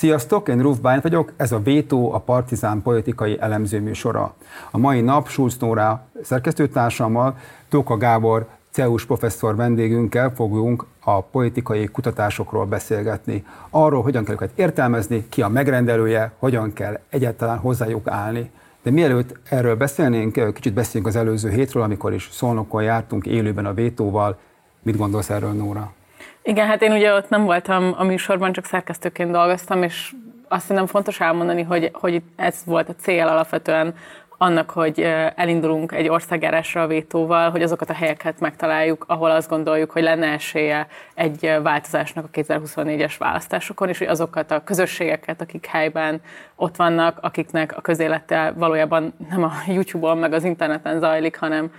Sziasztok, én Ruf Bányt vagyok, ez a Vétó, a Partizán politikai elemző műsora. A mai nap Schulz Nóra szerkesztőtársammal, Tóka Gábor CEUS professzor vendégünkkel fogunk a politikai kutatásokról beszélgetni. Arról, hogyan kell őket értelmezni, ki a megrendelője, hogyan kell egyáltalán hozzájuk állni. De mielőtt erről beszélnénk, kicsit beszéljünk az előző hétről, amikor is Szolnokon jártunk élőben a Vétóval. Mit gondolsz erről, Nóra? Igen, hát én ugye ott nem voltam a műsorban, csak szerkesztőként dolgoztam, és azt hiszem fontos elmondani, hogy, hogy ez volt a cél alapvetően annak, hogy elindulunk egy országjárásra a vétóval, hogy azokat a helyeket megtaláljuk, ahol azt gondoljuk, hogy lenne esélye egy változásnak a 2024-es választásokon, és hogy azokat a közösségeket, akik helyben ott vannak, akiknek a közélete valójában nem a YouTube-on meg az interneten zajlik, hanem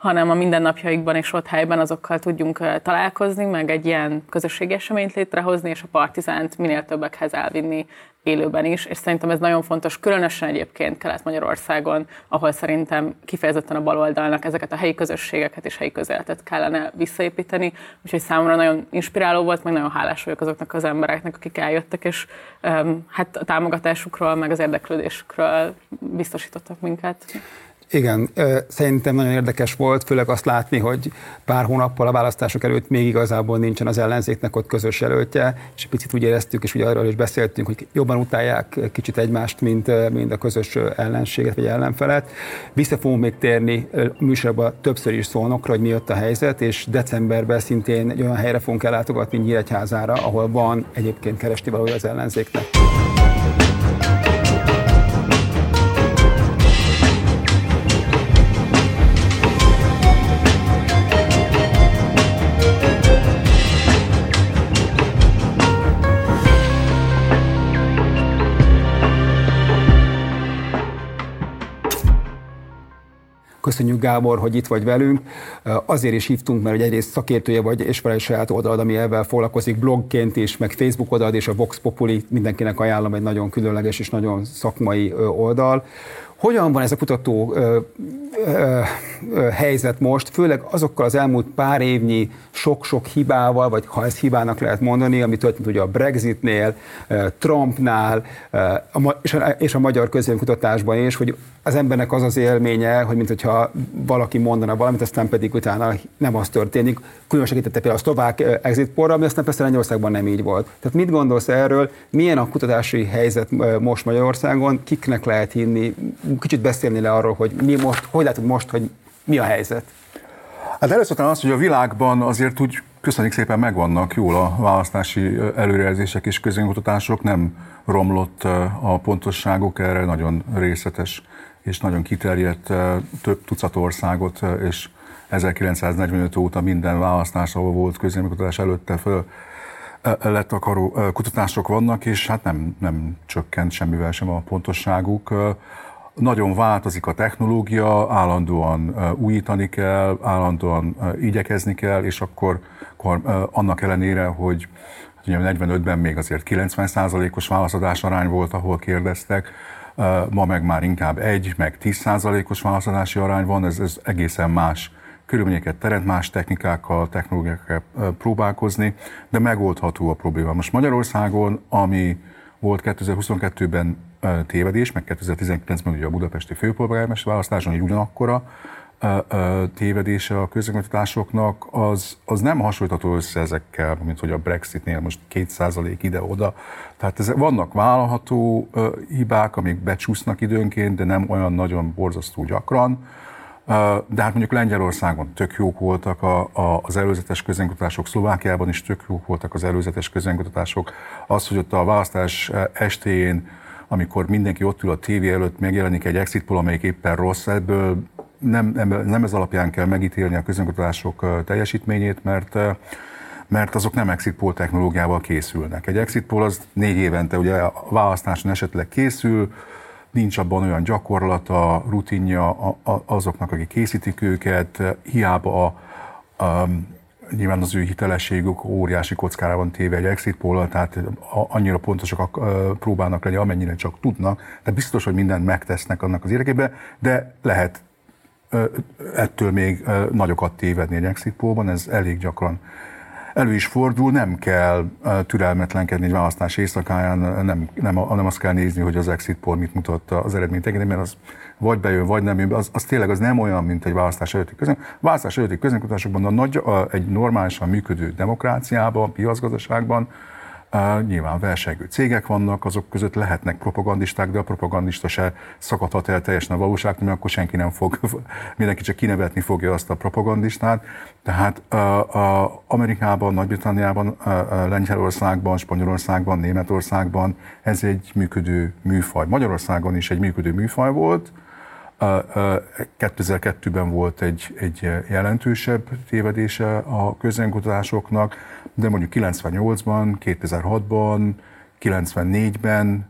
hanem a mindennapjaikban és ott helyben azokkal tudjunk találkozni, meg egy ilyen közösségi eseményt létrehozni, és a partizánt minél többekhez elvinni élőben is, és szerintem ez nagyon fontos, különösen egyébként Kelet-Magyarországon, ahol szerintem kifejezetten a baloldalnak ezeket a helyi közösségeket és helyi közéletet kellene visszaépíteni, úgyhogy számomra nagyon inspiráló volt, meg nagyon hálás vagyok azoknak az embereknek, akik eljöttek, és um, hát a támogatásukról, meg az érdeklődésükről biztosítottak minket. Igen, szerintem nagyon érdekes volt, főleg azt látni, hogy pár hónappal a választások előtt még igazából nincsen az ellenzéknek ott közös jelöltje, és picit úgy éreztük, és ugye arról is beszéltünk, hogy jobban utálják kicsit egymást, mint, mint a közös ellenséget vagy ellenfelet. Vissza fogunk még térni műsorban többször is szólnokra, hogy mi ott a helyzet, és decemberben szintén egy olyan helyre fogunk ellátogatni Nyíregyházára, ahol van egyébként keresni valója az ellenzéknek. Köszönjük Gábor, hogy itt vagy velünk. Azért is hívtunk, mert egyrészt szakértője vagy, és van egy saját oldalad, ami ebben foglalkozik blogként is, meg Facebook oldalad, és a Vox Populi mindenkinek ajánlom egy nagyon különleges és nagyon szakmai oldal. Hogyan van ez a kutató ö, ö, ö, helyzet most, főleg azokkal az elmúlt pár évnyi sok-sok hibával, vagy ha ez hibának lehet mondani, ami történt ugye a Brexitnél, Trumpnál, és a, és a magyar közvéleménykutatásban is, hogy az embernek az az élménye, hogy mintha valaki mondana valamit, aztán pedig utána nem az történik. Különösen segítette például a szlovák exit porra, ami aztán persze Lengyelországban nem így volt. Tehát mit gondolsz erről, milyen a kutatási helyzet most Magyarországon, kiknek lehet hinni, kicsit beszélni le arról, hogy mi most, hogy látod most, hogy mi a helyzet? Hát először az, hogy a világban azért úgy köszönjük szépen megvannak jól a választási előrejelzések és közönkutatások, nem romlott a pontosságok, erre nagyon részletes és nagyon kiterjedt több tucat országot, és 1945 óta minden választás, ahol volt közönkutatás előtte föl, lett akaró kutatások vannak, és hát nem, nem csökkent semmivel sem a pontosságuk. Nagyon változik a technológia, állandóan újítani kell, állandóan igyekezni kell, és akkor, akkor annak ellenére, hogy ugye 45-ben még azért 90%-os válaszadás arány volt, ahol kérdeztek, ma meg már inkább egy, meg 10%-os válaszadási arány van, ez, ez egészen más körülményeket teremt, más technikákkal, technológiákkal próbálkozni, de megoldható a probléma. Most Magyarországon, ami volt 2022-ben tévedés, meg 2019-ben ugye a budapesti főpolgármester választáson, hogy ugyanakkora tévedése a közönkutatásoknak, az, az nem hasonlítható össze ezekkel, mint hogy a Brexitnél most 2% ide-oda. Tehát ez, vannak vállalható hibák, amik becsúsznak időnként, de nem olyan nagyon borzasztó gyakran. De hát mondjuk Lengyelországon tök jók voltak a, a, az előzetes közönkutatások, Szlovákiában is tök jók voltak az előzetes közönkutatások. Az, hogy ott a választás estéjén amikor mindenki ott ül a tévé előtt, megjelenik egy exit poll, amelyik éppen rossz, ebből nem, nem, nem ez alapján kell megítélni a közönkutatások teljesítményét, mert mert azok nem exit poll technológiával készülnek. Egy exit poll az négy évente ugye a választáson esetleg készül, nincs abban olyan gyakorlata, rutinja azoknak, akik készítik őket, hiába a, a nyilván az ő hitelességük óriási kockára van téve egy exit poll tehát annyira pontosak próbálnak lenni, amennyire csak tudnak, de biztos, hogy mindent megtesznek annak az érdekében, de lehet ettől még nagyokat tévedni egy exit ez elég gyakran elő is fordul, nem kell türelmetlenkedni egy választás éjszakáján, nem, nem, nem azt kell nézni, hogy az exit poll mit mutat az eredményt, mert az vagy bejön, vagy nem jön, az, az tényleg az nem olyan, mint egy választás előtti közön. Választás előtti közönkutatásokban a nagy, a, egy normálisan működő demokráciában, piacgazdaságban nyilván versengő cégek vannak, azok között lehetnek propagandisták, de a propagandista se szakadhat el teljesen a valóságtól, mert akkor senki nem fog, mindenki csak kinevetni fogja azt a propagandistát. Tehát Amerikában, Nagy-Britanniában, Lengyelországban, Spanyolországban, Németországban ez egy működő műfaj. Magyarországon is egy működő műfaj volt, 2002-ben volt egy, egy jelentősebb tévedése a közönkutatásoknak, de mondjuk 98-ban, 2006-ban, 94-ben,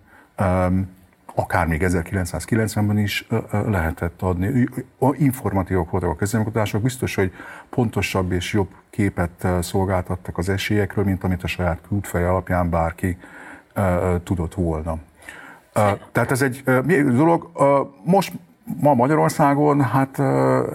akár még 1990-ben is lehetett adni. Informatívok voltak a közönkutatások, biztos, hogy pontosabb és jobb képet szolgáltattak az esélyekről, mint amit a saját kültfej alapján bárki tudott volna. Tehát ez egy dolog. Most ma Magyarországon hát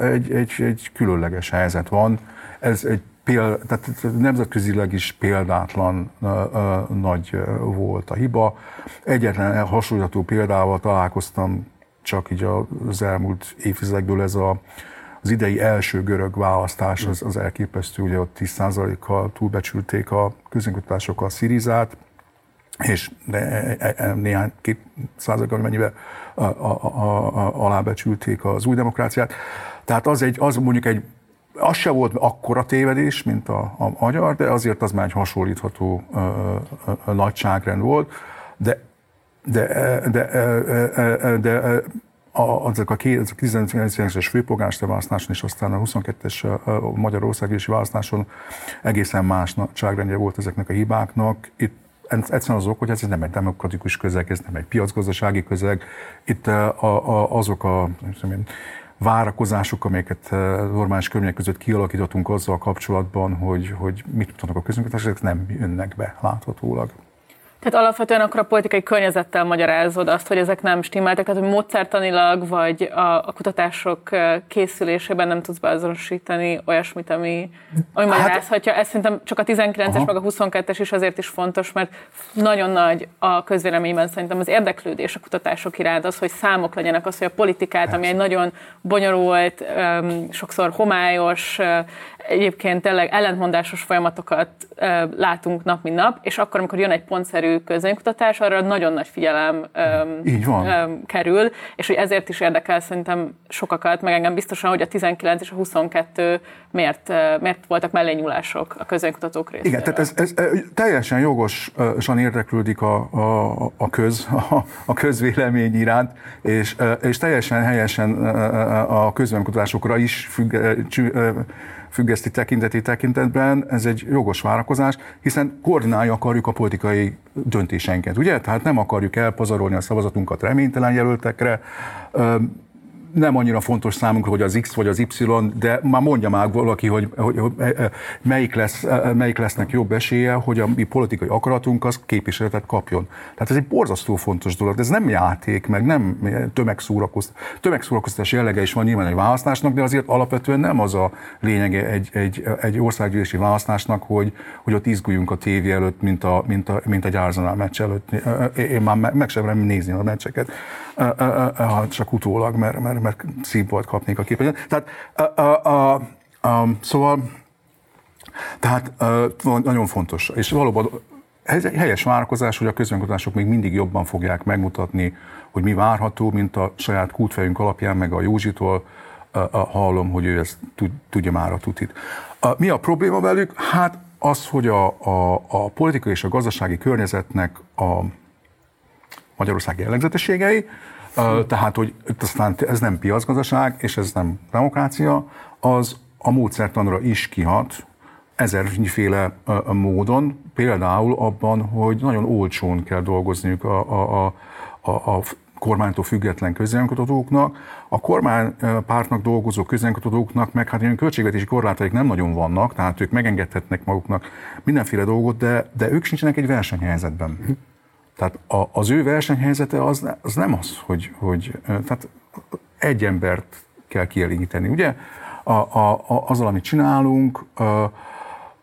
egy, egy, egy különleges helyzet van. Ez egy péld, tehát nemzetközileg is példátlan uh, uh, nagy volt a hiba. Egyetlen hasonlító példával találkoztam csak így az elmúlt évtizedekből ez a, az idei első görög választás, az, az elképesztő, ugye ott 10%-kal túlbecsülték a közönkutatásokkal Szirizát, és e, e, e, néhány két százalékkal mennyivel a, a, a, alábecsülték az új demokráciát. Tehát az, egy, az mondjuk egy az se volt akkora tévedés, mint a, a magyar, de azért az már egy hasonlítható ö, ö, nagyságrend volt, de de, de, de, de a, azok a, két, azok a 19-es főpolgármester választáson és aztán a 22-es Magyarországi választáson egészen más nagyságrendje volt ezeknek a hibáknak. Itt egyszerűen az ok, hogy ez nem egy demokratikus közeg, ez nem egy piacgazdasági közeg. Itt a, a, azok a én, várakozások, amelyeket normális körülmények között kialakítottunk azzal kapcsolatban, hogy, hogy mit tudnak a közönkutatások, nem jönnek be láthatólag. Tehát alapvetően akkor a politikai környezettel magyarázod azt, hogy ezek nem stimmeltek, tehát hogy módszertanilag vagy a, a kutatások készülésében nem tudsz beazonosítani olyasmit, ami, ami hát, magyarázhatja. Ez szerintem csak a 19-es, meg a 22-es is azért is fontos, mert nagyon nagy a közvéleményben szerintem az érdeklődés a kutatások iránt, az, hogy számok legyenek, az, hogy a politikát, ami egy nagyon bonyolult, sokszor homályos, egyébként tényleg ellentmondásos folyamatokat látunk nap mint nap, és akkor, amikor jön egy pontszerű közönkutatás, arra nagyon nagy figyelem Így van. kerül, és hogy ezért is érdekel szerintem sokakat, meg engem biztosan, hogy a 19 és a 22 miért, miért voltak mellényúlások a közönkutatók részéről. Igen, tehát ez, ez teljesen jogosan érdeklődik a, a, a, köz, a, a közvélemény iránt, és, és teljesen helyesen a közönkutatásokra is függ, függeszti tekinteti tekintetben, ez egy jogos várakozás, hiszen koordinálja akarjuk a politikai döntéseinket, ugye? Tehát nem akarjuk elpazarolni a szavazatunkat reménytelen jelöltekre, nem annyira fontos számunkra, hogy az X vagy az Y, de már mondja már valaki, hogy, hogy, hogy melyik, lesz, melyik lesznek jobb esélye, hogy a mi politikai akaratunk az képviseletet kapjon. Tehát ez egy borzasztó fontos dolog, de ez nem játék, meg nem tömegszórakoztatás. Tömegszórakoztatás jellege is van nyilván egy választásnak, de azért alapvetően nem az a lényege egy, egy, egy országgyűlési választásnak, hogy, hogy ott izguljunk a tévé előtt, mint, a, mint, a, mint egy Arsenal meccs előtt. Én már meg sem nézni a meccseket csak utólag, mert, mert, mert színvolt kapnék a képen. Tehát, a, a, a, a, szóval, tehát nagyon fontos, és valóban ez egy helyes várakozás, hogy a közönkutatások még mindig jobban fogják megmutatni, hogy mi várható, mint a saját kútfejünk alapján, meg a Józsitól hallom, hogy ő ezt tudja már a tutit. Mi a probléma velük? Hát az, hogy a, a, a politikai és a gazdasági környezetnek a Magyarország jellegzetességei, tehát, hogy aztán ez nem piacgazdaság, és ez nem demokrácia, az a módszertanra is kihat, ezerféle módon, például abban, hogy nagyon olcsón kell dolgozniuk a, a, a, a kormánytól független közönkutatóknak, a kormánypártnak dolgozó közönkutatóknak meg hát ilyen költségvetési korlátaik nem nagyon vannak, tehát ők megengedhetnek maguknak mindenféle dolgot, de, de ők sincsenek egy versenyhelyzetben. Tehát a, az ő versenyhelyzete az, az nem az, hogy, hogy tehát egy embert kell kielégíteni. Ugye a, a, a, azzal, amit csinálunk, a,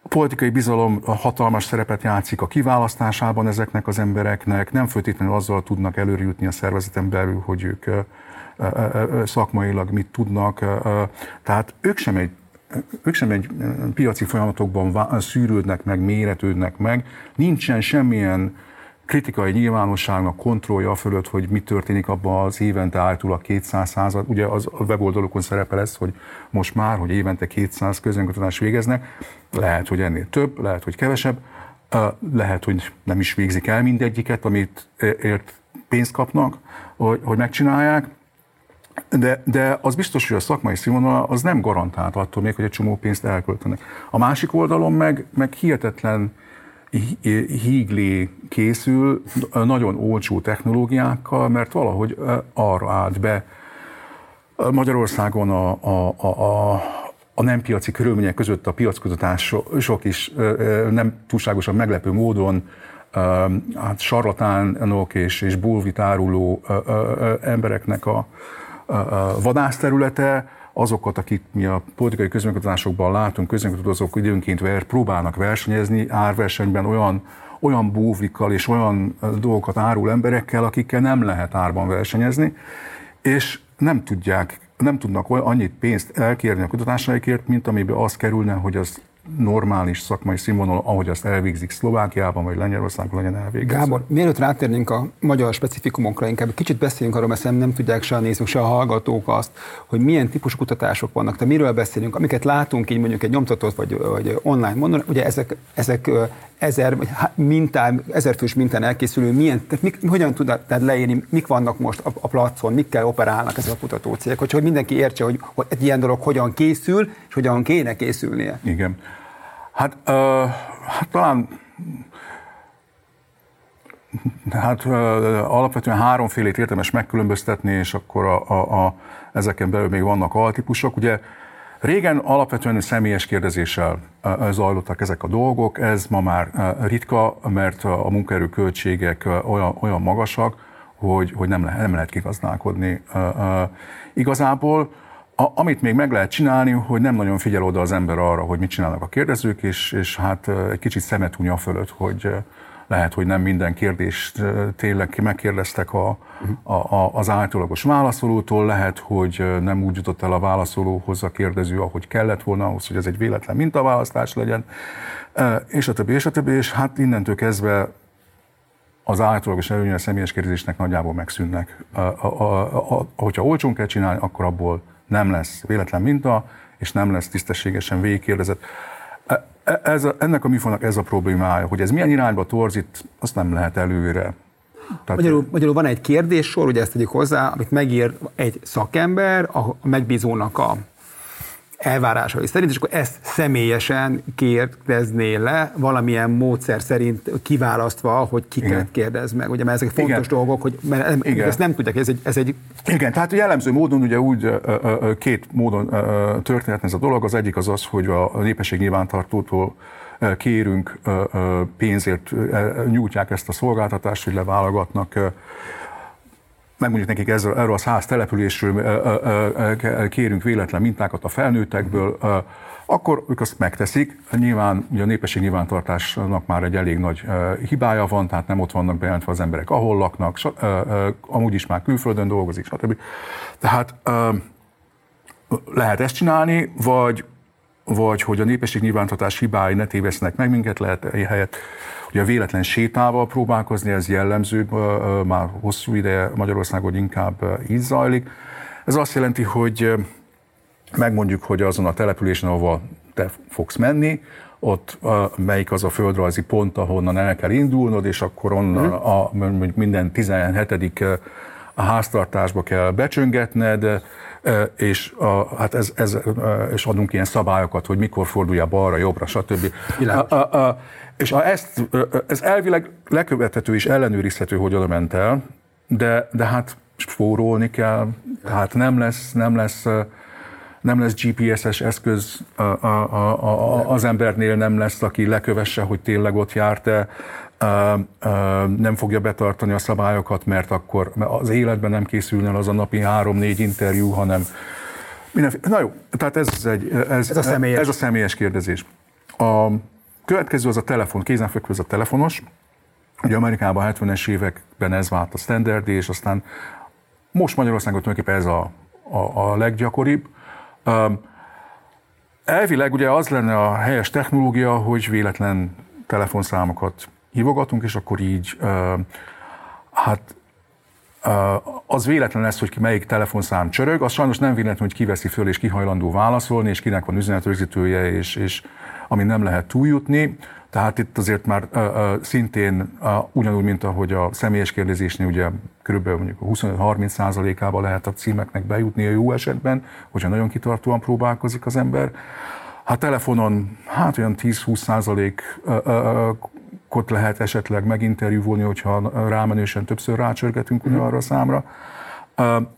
A politikai bizalom hatalmas szerepet játszik a kiválasztásában ezeknek az embereknek, nem feltétlenül azzal tudnak előre jutni a szervezeten belül, hogy ők szakmailag mit tudnak. Tehát ők sem egy ők sem egy piaci folyamatokban szűrődnek meg, méretődnek meg, nincsen semmilyen kritikai nyilvánosságnak kontrollja fölött, hogy mi történik abban az évente által a 200 század. Ugye az a weboldalokon szerepel ez, hogy most már, hogy évente 200 közönkutatást végeznek, lehet, hogy ennél több, lehet, hogy kevesebb, lehet, hogy nem is végzik el mindegyiket, amit ért pénzt kapnak, hogy, hogy megcsinálják, de, de az biztos, hogy a szakmai színvonal az nem garantált attól még, hogy egy csomó pénzt elköltenek. A másik oldalon meg, meg hihetetlen híglé készül nagyon olcsó technológiákkal, mert valahogy arra állt be. Magyarországon a, a, a, a, a nem piaci körülmények között a piackutatások is nem túlságosan meglepő módon hát sarlatánok és, és bulvitáruló embereknek a, vadászterülete, azokat, akik mi a politikai közönkutatásokban látunk, közönkutatások időnként ver, próbálnak versenyezni árversenyben olyan, olyan búvikkal és olyan dolgokat árul emberekkel, akikkel nem lehet árban versenyezni, és nem tudják, nem tudnak annyit pénzt elkérni a kutatásaikért, mint amiben az kerülne, hogy az normális szakmai színvonal, ahogy azt elvégzik Szlovákiában vagy Lengyelországban legyen elvégezve. Gábor, mielőtt rátérnénk a magyar specifikumokra, inkább kicsit beszéljünk arról, mert nem tudják se a nézők, se a hallgatók azt, hogy milyen típusú kutatások vannak. Tehát miről beszélünk, amiket látunk így mondjuk egy nyomtatott vagy, vagy online mondon, ugye ezek, ezek ezer, mintán, ezer fős mintán elkészülő, milyen, tehát mik, hogyan tudod leírni, mik vannak most a, a placon, mikkel operálnak ezek a kutatócégek, hogy, hogy mindenki értse, hogy, hogy egy ilyen dolog hogyan készül, és hogyan kéne készülnie. Igen. Hát, uh, hát talán Hát uh, alapvetően háromfélét érdemes megkülönböztetni, és akkor a, a, a, ezeken belül még vannak altípusok. Ugye Régen alapvetően személyes kérdezéssel zajlottak ezek a dolgok, ez ma már ritka, mert a munkaerő költségek olyan, olyan magasak, hogy, hogy nem, lehet, nem lehet kigazdálkodni igazából. A, amit még meg lehet csinálni, hogy nem nagyon figyel oda az ember arra, hogy mit csinálnak a kérdezők, és, és hát egy kicsit szemet hunya fölött, hogy lehet, hogy nem minden kérdést tényleg megkérdeztek a, a, a, az általagos válaszolótól, lehet, hogy nem úgy jutott el a válaszolóhoz a kérdező, ahogy kellett volna ahhoz, hogy ez egy véletlen mintaválasztás legyen, és a többi, és a többi, és hát innentől kezdve az általagos előnyre a személyes kérdésnek nagyjából megszűnnek. A, a, a, a, hogyha olcsón kell csinálni, akkor abból nem lesz véletlen minta, és nem lesz tisztességesen végigkérdezett. E, ez a, ennek a műfajnak ez a problémája, hogy ez milyen irányba torzít, azt nem lehet előre. Tehát, magyarul, magyarul van egy kérdéssor, ugye ezt tegyük hozzá, amit megír egy szakember a megbízónak a elvárásai szerint, és akkor ezt személyesen kérdezné le, valamilyen módszer szerint kiválasztva, hogy kiket Igen. kérdez meg. Ugye, mert ezek fontos Igen. dolgok, hogy mert Igen. ezt nem tudják, ez egy, ez egy... Igen, tehát jellemző módon ugye úgy két módon történhetne ez a dolog. Az egyik az az, hogy a népesség nyilvántartótól kérünk pénzért, nyújtják ezt a szolgáltatást, hogy leválogatnak megmondjuk nekik ezzel, erről a száz településről kérünk véletlen mintákat a felnőttekből, akkor ők azt megteszik. Nyilván ugye a népesség nyilvántartásnak már egy elég nagy hibája van, tehát nem ott vannak bejelentve az emberek, ahol laknak, amúgy is már külföldön dolgozik, stb. Tehát lehet ezt csinálni, vagy, vagy hogy a népesség nyilvántartás hibái ne tévesznek meg minket, lehet helyett Ugye a véletlen sétával próbálkozni, ez jellemző, már hosszú ideje Magyarországon inkább így zajlik. Ez azt jelenti, hogy megmondjuk, hogy azon a településen, ahova te fogsz menni, ott melyik az a földrajzi pont, ahonnan el kell indulnod, és akkor onnan mhm. a, minden 17. a háztartásba kell becsöngetned, és, a, hát ez, ez, és adunk ilyen szabályokat, hogy mikor forduljál balra, jobbra, stb. A, a, a, és ha ezt, ez elvileg lekövethető és ellenőrizhető, hogy oda ment el, de, de hát spórolni kell, tehát nem lesz, nem lesz, nem lesz GPS-es eszköz a, a, a, az embernél, nem lesz, aki lekövesse, hogy tényleg ott járt-e, nem fogja betartani a szabályokat, mert akkor az életben nem készülne az a napi három-négy interjú, hanem mindenféle. Na jó, tehát ez, egy, ez, ez, a személyes. ez a személyes kérdezés. A, következő az a telefon, kézenfekvő az a telefonos. Ugye Amerikában a 70-es években ez vált a standard, és aztán most Magyarországon tulajdonképpen ez a, a, a leggyakoribb. Elvileg ugye az lenne a helyes technológia, hogy véletlen telefonszámokat hívogatunk, és akkor így hát az véletlen lesz, hogy ki melyik telefonszám csörög, az sajnos nem véletlen, hogy kiveszi föl és kihajlandó válaszolni, és kinek van üzenetrögzítője, és, és ami nem lehet túljutni. Tehát itt azért már uh, uh, szintén uh, ugyanúgy, mint ahogy a személyes kérdezésnél ugye kb. mondjuk 25-30 százalékába lehet a címeknek bejutni a jó esetben, hogyha nagyon kitartóan próbálkozik az ember. Hát telefonon hát olyan 10-20 százalék ott lehet esetleg meginterjúvolni, hogyha rámenősen többször rácsörgetünk mm. arra a számra.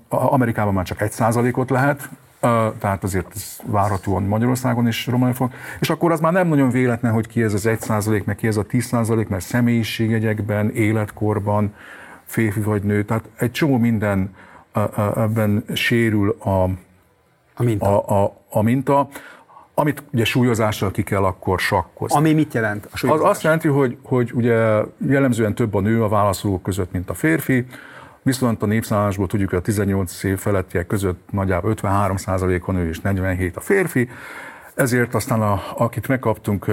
Amerikában már csak egy százalékot lehet, tehát azért ez várhatóan Magyarországon is romolni fog. És akkor az már nem nagyon véletlen, hogy ki ez az egy százalék, meg ki ez a tíz százalék, mert személyiségjegyekben, életkorban, férfi vagy nő, tehát egy csomó minden ebben sérül a, a minta. A, a, a minta amit ugye súlyozással ki kell akkor sakkozni. Ami mit jelent a súlyozás? Az azt jelenti, hogy, hogy ugye jellemzően több a nő a válaszolók között, mint a férfi, viszont a népszámlásból tudjuk, hogy a 18 év felettiek között nagyjából 53% a nő és 47 a férfi, ezért aztán, a, akit megkaptunk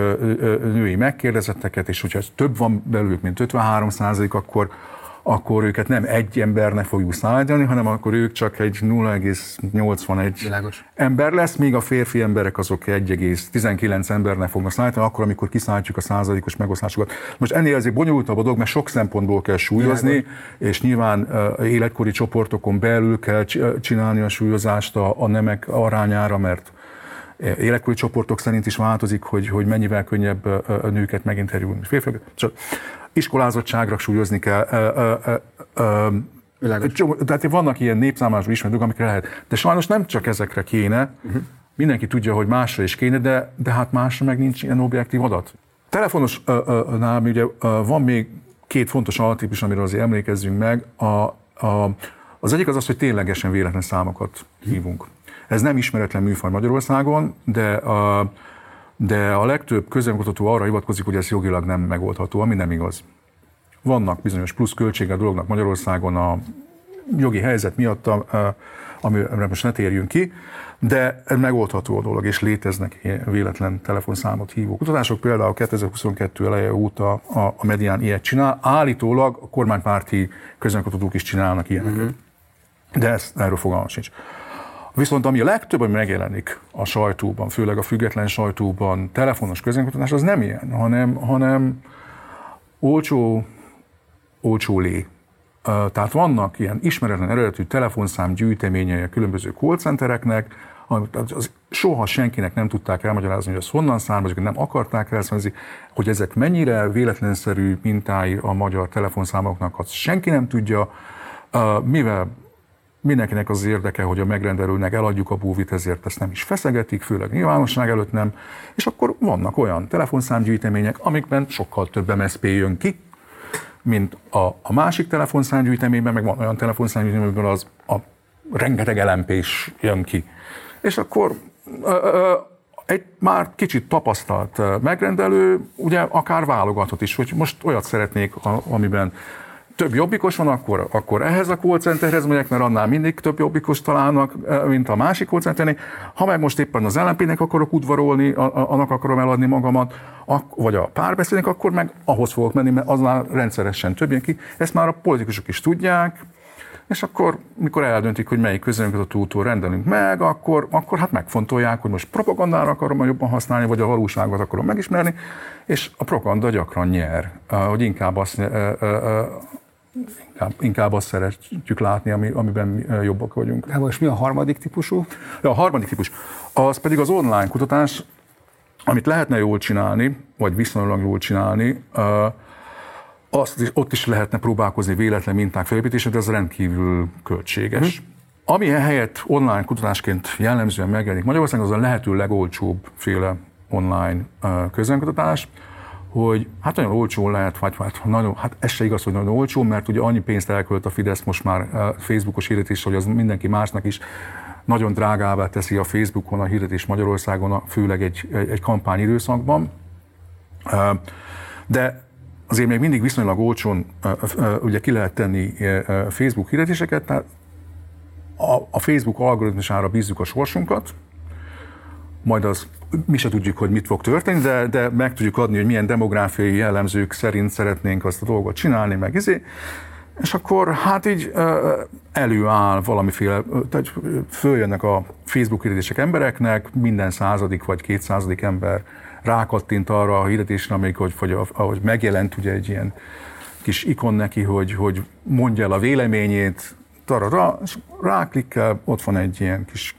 női megkérdezetteket, és hogyha több van belőlük, mint 53% akkor akkor őket nem egy embernek fogjuk szállítani, hanem akkor ők csak egy 0,81 Világos. ember lesz, míg a férfi emberek azok 1,19 embernek fognak szállítani, akkor, amikor kiszállítjuk a százalékos megosztásokat. Most ennél azért bonyolultabb a dolog, mert sok szempontból kell súlyozni, Világos. és nyilván életkori csoportokon belül kell csinálni a súlyozást a, a nemek arányára, mert életkori csoportok szerint is változik, hogy, hogy mennyivel könnyebb a nőket meginterjúlni. Férfiak. Csak iskolázottságra súlyozni kell. Ö, ö, ö, tehát vannak ilyen népszámlású ismerők, amikre lehet. De sajnos nem csak ezekre kéne, uh-huh. mindenki tudja, hogy másra is kéne, de, de hát másra meg nincs ilyen objektív adat. Telefonosnál ugye van még két fontos altípus, amiről azért emlékezzünk meg. A, a, az egyik az az, hogy ténylegesen véletlen számokat hívunk. Ez nem ismeretlen műfaj Magyarországon, de a, de a legtöbb közönkutató arra hivatkozik, hogy ez jogilag nem megoldható, ami nem igaz. Vannak bizonyos plusz költsége a dolognak Magyarországon a jogi helyzet miatt, amire most ne térjünk ki, de megoldható a dolog, és léteznek véletlen telefonszámot hívó kutatások. Például 2022 eleje óta a, a Medián ilyet csinál. Állítólag a kormánypárti közönkutatók is csinálnak ilyeneket. Uh-huh. De ez, erről fogalmam sincs. Viszont ami a legtöbb, ami megjelenik a sajtóban, főleg a független sajtóban, telefonos közönkutatás, az nem ilyen, hanem, hanem olcsó, olcsó lé. Tehát vannak ilyen ismeretlen eredetű telefonszám gyűjteményei a különböző callcentereknek, amit az soha senkinek nem tudták elmagyarázni, hogy az honnan származik, nem akarták elszönni, hogy ezek mennyire véletlenszerű mintái a magyar telefonszámoknak, azt senki nem tudja, mivel Mindenkinek az érdeke, hogy a megrendelőnek eladjuk a búvit, ezért ezt nem is feszegetik, főleg nyilvánosság előtt nem. És akkor vannak olyan telefonszámgyűjtemények, amikben sokkal több MSP jön ki, mint a, a másik telefonszámgyűjteményben, meg van olyan telefonszámgyűjteményben az a rengeteg lmp jön ki. És akkor ö, ö, egy már kicsit tapasztalt megrendelő, ugye akár válogatott is, hogy most olyat szeretnék, amiben több jobbikos van, akkor, akkor ehhez a call centerhez megyek, mert annál mindig több jobbikos találnak, eh, mint a másik call centernél. Ha meg most éppen az LNP-nek akarok udvarolni, annak akarom eladni magamat, vagy a párbeszédnek, akkor meg ahhoz fogok menni, mert aznál rendszeresen több ki. Ezt már a politikusok is tudják, és akkor, mikor eldöntik, hogy melyik közönkutató rendelünk meg, akkor, akkor hát megfontolják, hogy most propagandára akarom jobban használni, vagy a valóságot akarom megismerni, és a propaganda gyakran nyer, eh, hogy inkább azt eh, inkább, inkább azt szeretjük látni, ami, amiben jobbak vagyunk. De most mi a harmadik típusú? Ja, a harmadik típus, az pedig az online kutatás, amit lehetne jól csinálni, vagy viszonylag jól csinálni, azt is, ott is lehetne próbálkozni véletlen minták felépítése, de ez rendkívül költséges. Hm. Ami helyett online kutatásként jellemzően megjelenik Magyarországon, az a lehető legolcsóbb féle online közönkutatás, hogy hát nagyon olcsó lehet, vagy hát, nagyon, hát ez se igaz, hogy nagyon olcsó, mert ugye annyi pénzt elkölt a Fidesz most már a Facebookos hirdetés, hogy az mindenki másnak is nagyon drágává teszi a Facebookon a hirdetés Magyarországon, főleg egy, egy, egy kampányidőszakban. De azért még mindig viszonylag olcsón ugye ki lehet tenni Facebook hirdetéseket, tehát a Facebook algoritmusára bízzuk a sorsunkat, majd az mi se tudjuk, hogy mit fog történni, de, de meg tudjuk adni, hogy milyen demográfiai jellemzők szerint szeretnénk azt a dolgot csinálni, meg izé. És akkor hát így előáll valamiféle, tehát följönnek a Facebook hirdetések embereknek, minden századik vagy kétszázadik ember rákattint arra a hirdetésre, amelyik, hogy, hogy, ahogy megjelent ugye egy ilyen kis ikon neki, hogy, hogy mondja el a véleményét, tarara, és ráklikkel, ott van egy ilyen kis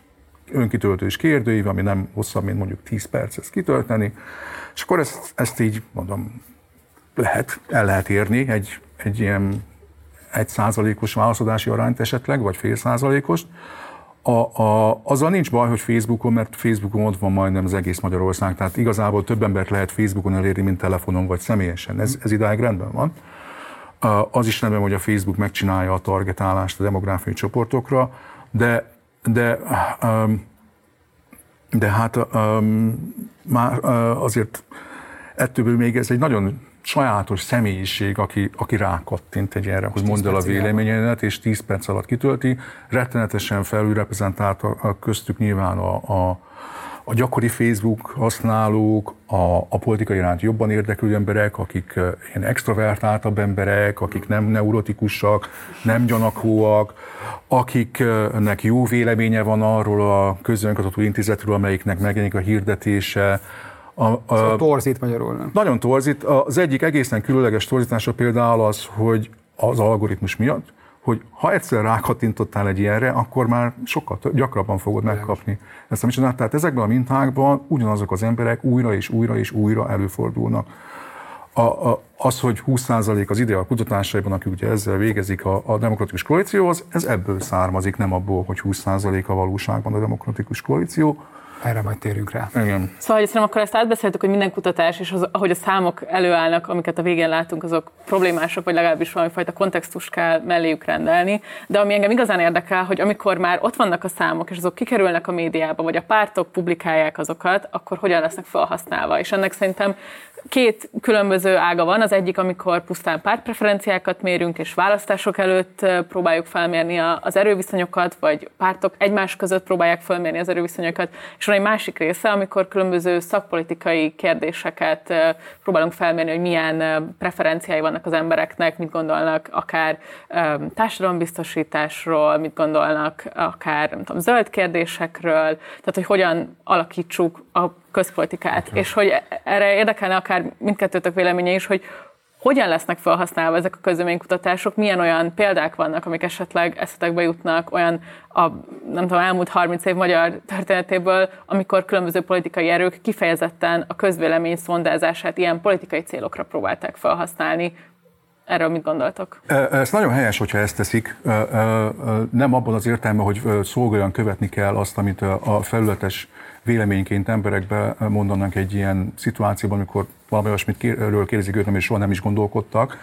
önkitöltős kérdőív, ami nem hosszabb, mint mondjuk 10 perc ezt kitölteni, és akkor ezt, ezt így mondom, lehet, el lehet érni egy, egy ilyen egy százalékos válaszadási arányt esetleg, vagy fél százalékos. A, a, azzal nincs baj, hogy Facebookon, mert Facebookon ott van majdnem az egész Magyarország, tehát igazából több embert lehet Facebookon elérni, mint telefonon vagy személyesen. Ez, ez idáig rendben van. Az is rendben, hogy a Facebook megcsinálja a targetálást a demográfiai csoportokra, de, de, de hát már azért ettől még ez egy nagyon sajátos személyiség, aki, aki rákattint egy erre, hogy mondd el a véleményedet, és 10 perc alatt kitölti. Rettenetesen felülreprezentált a, a köztük nyilván a, a, a gyakori Facebook használók, a, a politika iránt jobban érdeklődő emberek, akik ilyen extrovertáltabb emberek, akik nem neurotikusak, nem gyanakóak, akiknek jó véleménye van arról a közönkutató intézetről, amelyiknek megjelenik a hirdetése, a, a, szóval torzít magyarul, nem? Nagyon torzít. Az egyik egészen különleges torzítása például az, hogy az algoritmus miatt, hogy ha egyszer rákattintottál egy ilyenre, akkor már sokkal gyakrabban fogod megkapni ezt a micsoda. Tehát ezekben a mintákban ugyanazok az emberek újra és újra és újra előfordulnak. A, a, az, hogy 20% az ide a kutatásaiban, akik ugye ezzel végezik a, a demokratikus koalícióhoz, ez ebből származik, nem abból, hogy 20% a valóságban a demokratikus koalíció. Erre majd térünk rá. Igen. Szóval, hogy akkor ezt átbeszéltük, hogy minden kutatás, és az, ahogy a számok előállnak, amiket a végén látunk, azok problémások, vagy legalábbis valamifajta kontextus kell melléjük rendelni. De ami engem igazán érdekel, hogy amikor már ott vannak a számok, és azok kikerülnek a médiába, vagy a pártok publikálják azokat, akkor hogyan lesznek felhasználva. És ennek szerintem két különböző ága van. Az egyik, amikor pusztán pártpreferenciákat mérünk, és választások előtt próbáljuk felmérni az erőviszonyokat, vagy pártok egymás között próbálják felmérni az erőviszonyokat. És van egy másik része, amikor különböző szakpolitikai kérdéseket próbálunk felmérni, hogy milyen preferenciái vannak az embereknek, mit gondolnak akár társadalombiztosításról, mit gondolnak akár nem tudom, zöld kérdésekről, tehát hogy hogyan alakítsuk a közpolitikát, okay. és hogy erre érdekelne akár mindkettőtök véleménye is, hogy hogyan lesznek felhasználva ezek a közleménykutatások, milyen olyan példák vannak, amik esetleg eszetekbe jutnak, olyan a nem tudom, elmúlt 30 év magyar történetéből, amikor különböző politikai erők kifejezetten a közvélemény szondázását ilyen politikai célokra próbálták felhasználni, Erről mit gondoltok? Ez nagyon helyes, hogyha ezt teszik. Nem abban az értelme, hogy szolgáljan követni kell azt, amit a felületes véleményként emberekbe mondanak egy ilyen szituációban, amikor valami olyasmit erről kérdezik őt, és soha nem is gondolkodtak.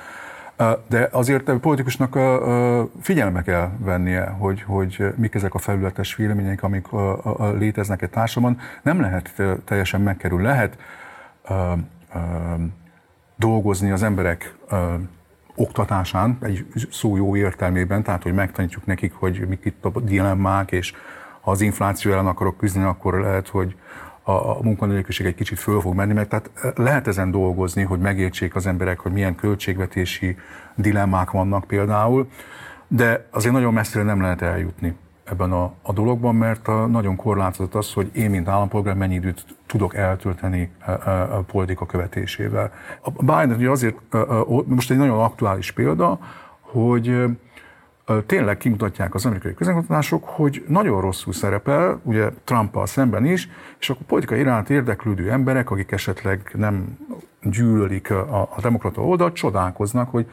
De azért a politikusnak figyelme kell vennie, hogy, hogy mik ezek a felületes vélemények, amik léteznek egy társadalomban. Nem lehet teljesen megkerül. Lehet dolgozni az emberek oktatásán, egy szó jó értelmében, tehát hogy megtanítjuk nekik, hogy mik itt a dilemmák, és ha az infláció ellen akarok küzdeni, akkor lehet, hogy a, a munkanélküliség egy kicsit föl fog menni, mert tehát eh, lehet ezen dolgozni, hogy megértsék az emberek, hogy milyen költségvetési dilemmák vannak például, de azért nagyon messzire nem lehet eljutni ebben a, a dologban, mert a, nagyon korlátozott az, hogy én, mint állampolgár mennyi időt tudok eltölteni a, a, a politika követésével. A Biden ugye azért, a, a, most egy nagyon aktuális példa, hogy tényleg kimutatják az amerikai közönkutatások, hogy nagyon rosszul szerepel, ugye Trumpal szemben is, és akkor politikai iránt érdeklődő emberek, akik esetleg nem gyűlölik a, a demokrata oldalt, csodálkoznak, hogy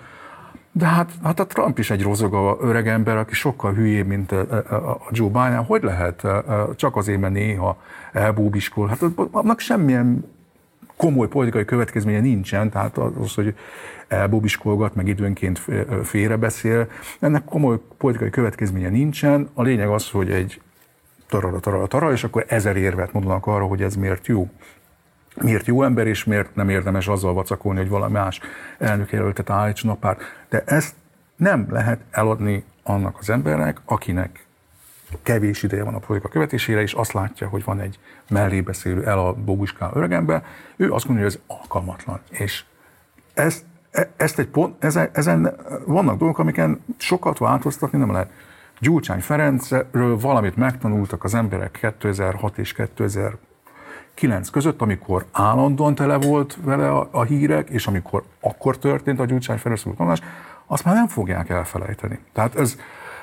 de hát, hát a Trump is egy rozoga öreg ember, aki sokkal hülyébb, mint a Joe Biden. Hogy lehet csak azért, mert néha elbúbiskol? Hát annak semmilyen komoly politikai következménye nincsen, tehát az, hogy elbubiskolgat, meg időnként félrebeszél. Ennek komoly politikai következménye nincsen. A lényeg az, hogy egy tarara, tarara, tarara, és akkor ezer érvet mondanak arra, hogy ez miért jó. miért jó ember, és miért nem érdemes azzal vacakolni, hogy valami más elnökjelöltet állítson a párt. De ezt nem lehet eladni annak az embernek, akinek kevés ideje van a politika követésére, és azt látja, hogy van egy mellébeszélő, el a bobuskál öregember, ő azt mondja, hogy ez alkalmatlan. És ezt, ezt egy pont, ezen, ezen vannak dolgok, amiken sokat változtatni nem lehet. Gyurcsány Ferencről valamit megtanultak az emberek 2006 és 2009 között, amikor állandóan tele volt vele a, a hírek, és amikor akkor történt a Gyurcsány Ferenc tanulás, azt már nem fogják elfelejteni. Tehát ez,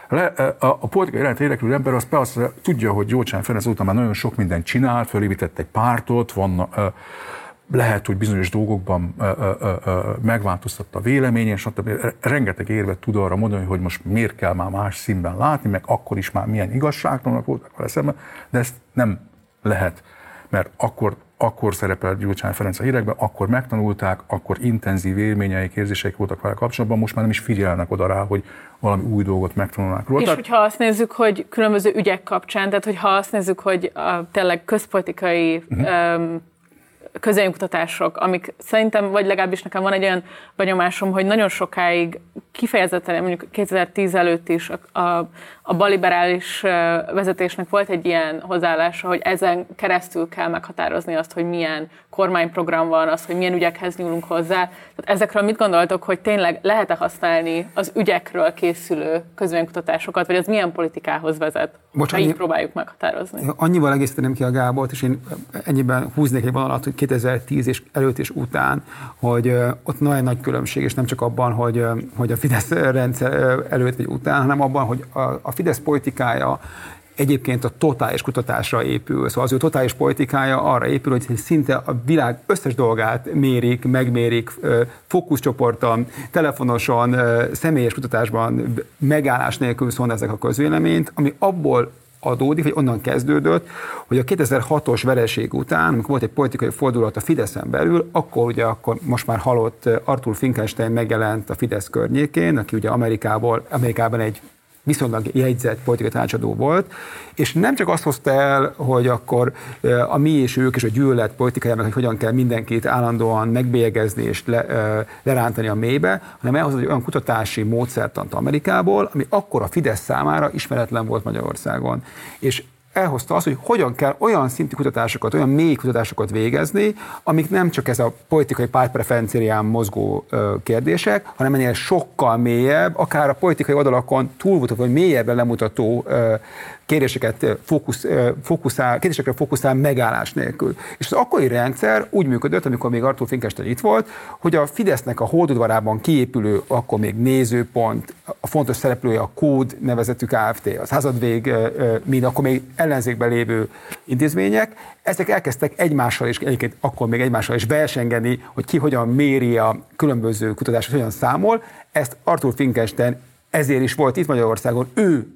le, a, a politikai irányt érdeklő ember az persze tudja, hogy Gyurcsány Ferenc után már nagyon sok mindent csinált, fölépített egy pártot, van, lehet, hogy bizonyos dolgokban megváltoztatta a véleményen, stb. Rengeteg érvet tud arra mondani, hogy most miért kell már más színben látni, meg akkor is már milyen igazságtalanok voltak vele szemben, de ezt nem lehet, mert akkor akkor szerepelt Gyurcsány Ferenc a hírekben, akkor megtanulták, akkor intenzív élményeik, érzéseik voltak vele kapcsolatban, most már nem is figyelnek oda rá, hogy valami új dolgot megtanulnak róla. És tehát... hogyha azt nézzük, hogy különböző ügyek kapcsán, tehát hogyha azt nézzük, hogy a, tényleg közpolitikai uh-huh. um, közönkutatások, amik szerintem, vagy legalábbis nekem van egy olyan benyomásom, hogy nagyon sokáig kifejezetten, mondjuk 2010 előtt is a, a, a baliberális vezetésnek volt egy ilyen hozzáállása, hogy ezen keresztül kell meghatározni azt, hogy milyen kormányprogram van, az, hogy milyen ügyekhez nyúlunk hozzá. Tehát ezekről mit gondoltok, hogy tényleg lehet-e használni az ügyekről készülő közvénykutatásokat, vagy ez milyen politikához vezet, Bocs, ha annyi, így próbáljuk meghatározni? Annyival egészíteném ki a Gábort, és én ennyiben húznék egy vonalat, hogy 2010 és előtt és után, hogy ott nagyon nagy különbség, és nem csak abban, hogy, hogy a Fidesz rendszer előtt vagy után, hanem abban, hogy a, a Fidesz politikája egyébként a totális kutatásra épül. Szóval az ő totális politikája arra épül, hogy szinte a világ összes dolgát mérik, megmérik, fókuszcsoporton, telefonosan, személyes kutatásban megállás nélkül ezek a közvéleményt, ami abból adódik, vagy onnan kezdődött, hogy a 2006-os vereség után, amikor volt egy politikai fordulat a Fideszen belül, akkor ugye akkor most már halott Arthur Finkelstein megjelent a Fidesz környékén, aki ugye Amerikából, Amerikában egy viszonylag jegyzett politikai tanácsadó volt, és nem csak azt hozta el, hogy akkor a mi és ők és a gyűlölet politikájának, hogy hogyan kell mindenkit állandóan megbélyegezni és le, lerántani a mélybe, hanem elhozott egy olyan kutatási módszertant Amerikából, ami akkor a Fidesz számára ismeretlen volt Magyarországon. És elhozta azt, hogy hogyan kell olyan szintű kutatásokat, olyan mély kutatásokat végezni, amik nem csak ez a politikai pártpreferencián mozgó kérdések, hanem ennél sokkal mélyebb, akár a politikai oldalakon túlmutató, vagy mélyebbre lemutató kérdéseket fókusz, fókuszál, kérdésekre fókuszál megállás nélkül. És az akkori rendszer úgy működött, amikor még Artur Finkelstein itt volt, hogy a Fidesznek a hódudvarában kiépülő, akkor még nézőpont, a fontos szereplője a Kód nevezetű Kft., az házadvég, mind akkor még ellenzékben lévő intézmények, ezek elkezdtek egymással és egyébként akkor még egymással is versengeni, hogy ki hogyan méri a különböző kutatásokat, hogyan számol. Ezt Arthur Finkelstein ezért is volt itt Magyarországon. Ő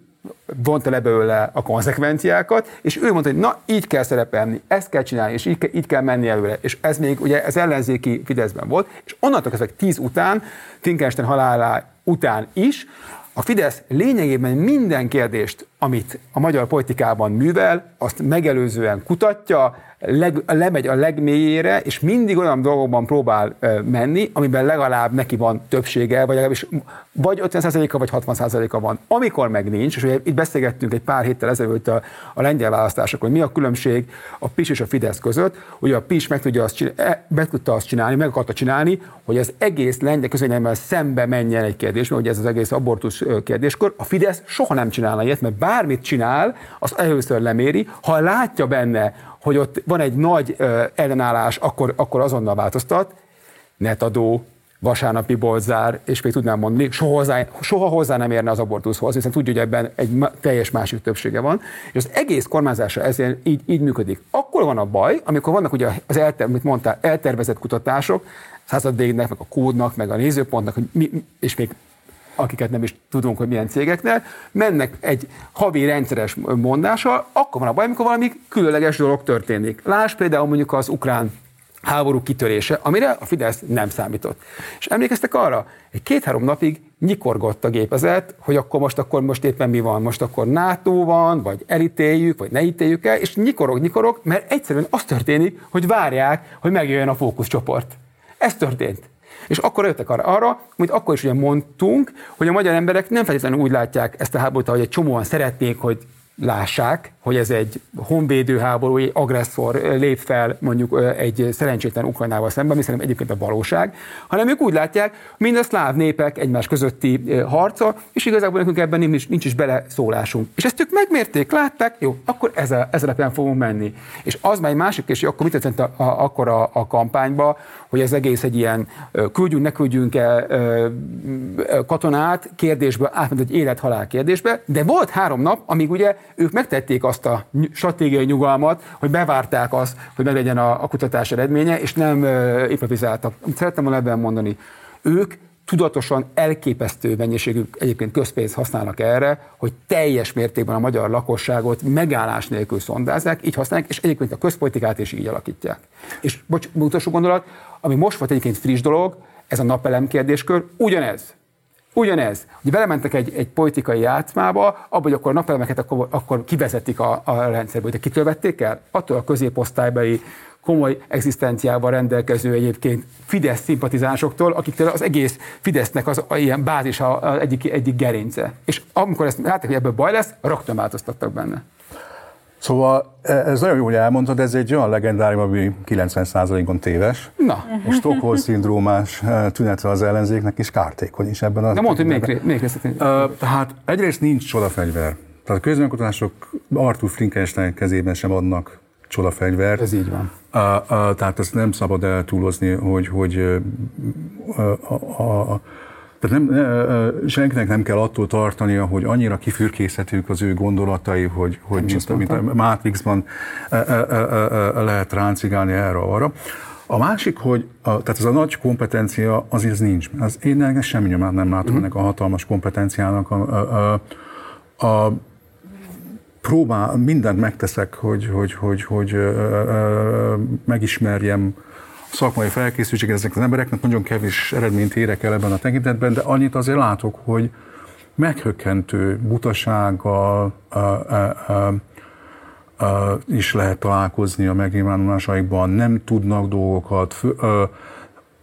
vonta le belőle a konzekvenciákat, és ő mondta, hogy na, így kell szerepelni, ezt kell csinálni, és így, így kell menni előre. És ez még ugye ez ellenzéki Fideszben volt, és onnantól kezdve tíz után, Finkelstein halálá után is, a Fidesz lényegében minden kérdést, amit a magyar politikában művel, azt megelőzően kutatja, leg, lemegy a legmélyére, és mindig olyan dolgokban próbál menni, amiben legalább neki van többsége, vagy legalábbis vagy 50%-a, vagy 60%-a van. Amikor meg nincs, és ugye itt beszélgettünk egy pár héttel ezelőtt a, a lengyel választásokon, hogy mi a különbség a PIS és a Fidesz között, hogy a PIS meg, tudja azt csinálni, e, meg tudta azt csinálni, meg akarta csinálni, hogy az egész lengyel közönnyemmel szembe menjen egy kérdés, hogy ez az egész abortusz kérdéskor. A Fidesz soha nem csinálna ilyet, mert bármit csinál, azt először leméri, ha látja benne, hogy ott van egy nagy ellenállás, akkor, akkor azonnal változtat, netadó, vasárnapi bolzár, és még tudnám mondani, soha hozzá, soha hozzá nem érne az abortuszhoz, hiszen tudja, hogy ebben egy teljes másik többsége van, és az egész kormányzása ezért így, így működik. Akkor van a baj, amikor vannak ugye az elter, mit mondtál, eltervezett kutatások, századvégnek, meg a kódnak, meg a nézőpontnak, hogy mi, és még akiket nem is tudunk, hogy milyen cégeknél, mennek egy havi rendszeres mondással, akkor van a baj, amikor valami különleges dolog történik. Láss például mondjuk az ukrán háború kitörése, amire a Fidesz nem számított. És emlékeztek arra, egy két-három napig nyikorgott a gépezet, hogy akkor most, akkor most éppen mi van, most akkor NATO van, vagy elítéljük, vagy ne ítéljük el, és nyikorog, nyikorog, mert egyszerűen az történik, hogy várják, hogy megjöjjön a fókuszcsoport. Ez történt. És akkor jöttek arra, arra, amit akkor is ugye mondtunk, hogy a magyar emberek nem feltétlenül úgy látják ezt a háborút, hogy egy csomóan szeretnék, hogy lássák, hogy ez egy honvédő háború, egy agresszor lép fel mondjuk egy szerencsétlen Ukrajnával szemben, ami szerintem egyébként a valóság, hanem ők úgy látják, mind a szláv népek egymás közötti harca, és igazából nekünk ebben nincs, nincs is beleszólásunk. És ezt ők megmérték, látták, jó, akkor ezzel, ezzel fogunk menni. És az már egy másik és akkor mit tetszett a, a, akkor a, a kampányba, hogy ez egész egy ilyen küldjünk, ne küldjünk el katonát kérdésből átment egy élet-halál kérdésbe, de volt három nap, amíg ugye ők megtették azt a stratégiai nyugalmat, hogy bevárták azt, hogy meglegyen a, a kutatás eredménye, és nem improvizáltak. Szerettem volna ebben mondani, ők tudatosan elképesztő mennyiségű egyébként közpénzt használnak erre, hogy teljes mértékben a magyar lakosságot megállás nélkül szondázzák, így használják, és egyébként a közpolitikát is így alakítják. És bocs, utolsó gondolat, ami most volt egyébként friss dolog, ez a napelem kérdéskör, ugyanez. Ugyanez. Ugye belementek egy, egy politikai játszmába, abban, hogy akkor a napelemeket akkor, akkor kivezetik a, a rendszerből. De kitől vették el? Attól a középosztálybeli komoly egzisztenciával rendelkező egyébként Fidesz szimpatizánsoktól, akiktől az egész Fidesznek az a, ilyen bázis a, a egyik, egyik gerince. És amikor ezt látták, hogy ebből baj lesz, rögtön változtattak benne. Szóval e, ez nagyon jó, hogy elmondtad, ez egy olyan legendárium, ami 90%-on téves. Na. És Stockholm-szindrómás e, tünete az ellenzéknek is kártékony is ebben a... De mondta, hogy még, még részletén. Tehát egyrészt nincs csodafegyver. Tehát a közönkutatások Arthur Flinkenstein kezében sem adnak csodafegyvert. Ez így van. Uh, uh, tehát ezt nem szabad eltúlozni, hogy, hogy a, a, a tehát nem, senkinek nem kell attól tartania, hogy annyira kifürkészhetők az ő gondolatai, hogy, hogy mint, mint a Matrixban lehet ráncigálni erre arra. A másik, hogy a, tehát ez a nagy kompetencia azért nincs. Az, én ennek semmi nyomát nem látom uh-huh. ennek a hatalmas kompetenciának. A, a, a, a próbál, mindent megteszek, hogy, hogy, hogy, hogy ö, ö, megismerjem szakmai felkészültséget ezeknek az embereknek, nagyon kevés eredményt érek el ebben a tekintetben, de annyit azért látok, hogy meghökkentő butasággal a, a, a, a, is lehet találkozni a megnyilvánulásaikban, nem tudnak dolgokat, fő, a,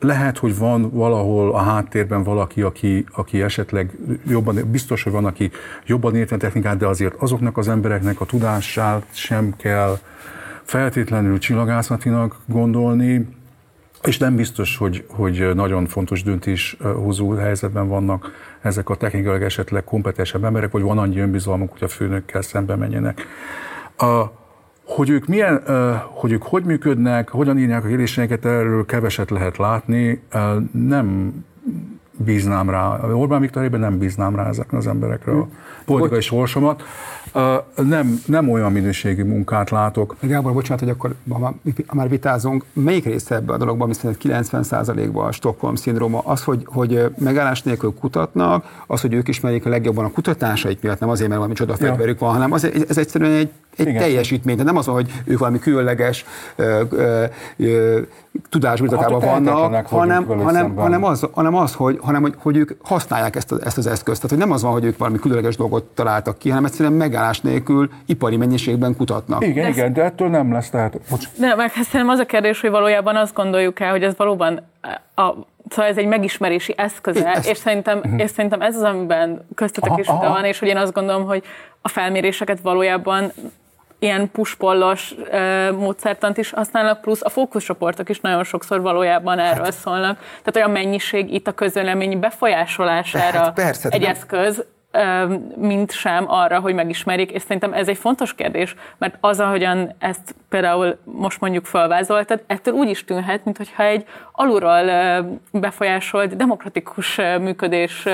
lehet, hogy van valahol a háttérben valaki, aki, aki esetleg jobban, biztos, hogy van, aki jobban érti a technikát, de azért azoknak az embereknek a tudását sem kell feltétlenül csillagászatinak gondolni, és nem biztos, hogy, hogy nagyon fontos döntéshozó helyzetben vannak ezek a technikailag esetleg kompetensebb emberek, vagy van annyi önbizalmuk, hogy a főnökkel szembe menjenek. A, hogy ők milyen, hogy ők hogy működnek, hogyan írják a kérdéseket, erről keveset lehet látni. Nem bíznám rá, Orbán Viktorében nem bíznám rá ezekre az emberekre a politikai sorsomat. Nem, nem olyan minőségű munkát látok. Gábor, bocsánat, hogy akkor, ha már vitázunk, melyik része ebbe a dologban, ami szerint 90%-ban a Stockholm szindróma, az, hogy, hogy megállás nélkül kutatnak, az, hogy ők ismerik a legjobban a kutatásaik miatt, nem azért, mert valami csoda ja. van, hanem az, ez egyszerűen egy egy Igen. teljesítmény. Tehát nem az, hogy ők valami különleges tudásbirtokában hát vannak, hanem, hanem, hanem, az, hanem az, hogy, hanem, hogy, hogy ők használják ezt, a, ezt az eszközt. Tehát, hogy nem az van, hogy ők valami különleges dolgot találtak ki, hanem egyszerűen megállás nélkül ipari mennyiségben kutatnak. Igen, de igen, de ettől nem lesz. Tehát, bocs. De meg hát szerintem az a kérdés, hogy valójában azt gondoljuk el, hogy ez valóban a, Szóval ez egy megismerési eszköze, ezt, és, szerintem, uh-huh. és szerintem ez az, amiben köztetek aha, is aha. van, és hogy én azt gondolom, hogy a felméréseket valójában ilyen puspollos uh, módszertant is használnak, plusz a fókuszcsoportok is nagyon sokszor valójában erről hát. szólnak. Tehát olyan mennyiség itt a közölemény befolyásolására hát persze, egy nem. eszköz, mint sem arra, hogy megismerik, és szerintem ez egy fontos kérdés, mert az, ahogyan ezt például most mondjuk felvázoltad, ettől úgy is tűnhet, mintha egy alulról befolyásolt demokratikus működés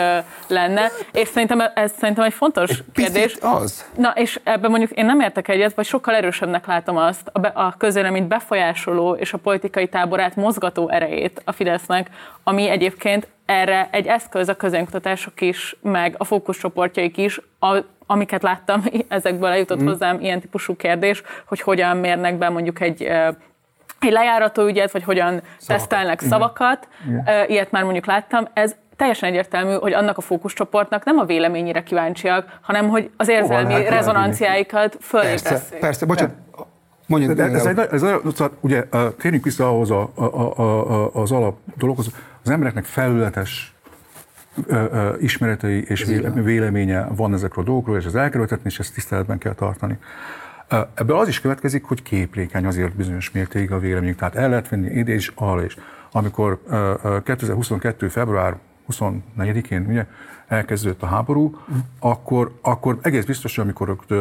lenne, és szerintem ez szerintem egy fontos egy kérdés. az. Na, és ebben mondjuk én nem értek egyet, vagy sokkal erősebbnek látom azt, a, be, a közéleményt befolyásoló és a politikai táborát mozgató erejét a Fidesznek, ami egyébként erre egy eszköz a közönkutatások is, meg a fókuszcsoportjaik is, a, amiket láttam, ezekből eljutott mm. hozzám ilyen típusú kérdés, hogy hogyan mérnek be mondjuk egy egy lejárató ügyet, vagy hogyan szavakat. tesztelnek szavakat, Igen. ilyet már mondjuk láttam, ez teljesen egyértelmű, hogy annak a fókuszcsoportnak nem a véleményére kíváncsiak, hanem hogy az érzelmi lehet rezonanciáikat Persze, fölébreszték. persze, bocsánat, mondjuk. De ez, egy, ez egy, szóval ugye térjünk vissza ahhoz a, a, a, a, az alap dologhoz. Az embereknek felületes ö, ö, ismeretei és véle- véleménye van ezekről a dolgokról, és ez elkerülhetetlen, és ezt tiszteletben kell tartani. Ebből az is következik, hogy képlékeny azért bizonyos mértékig a véleményünk. Tehát el lehet venni ide is, arra is. Amikor ö, ö, 2022. február 24-én ugye, elkezdődött a háború, akkor, akkor egész biztos, hogy amikor ott,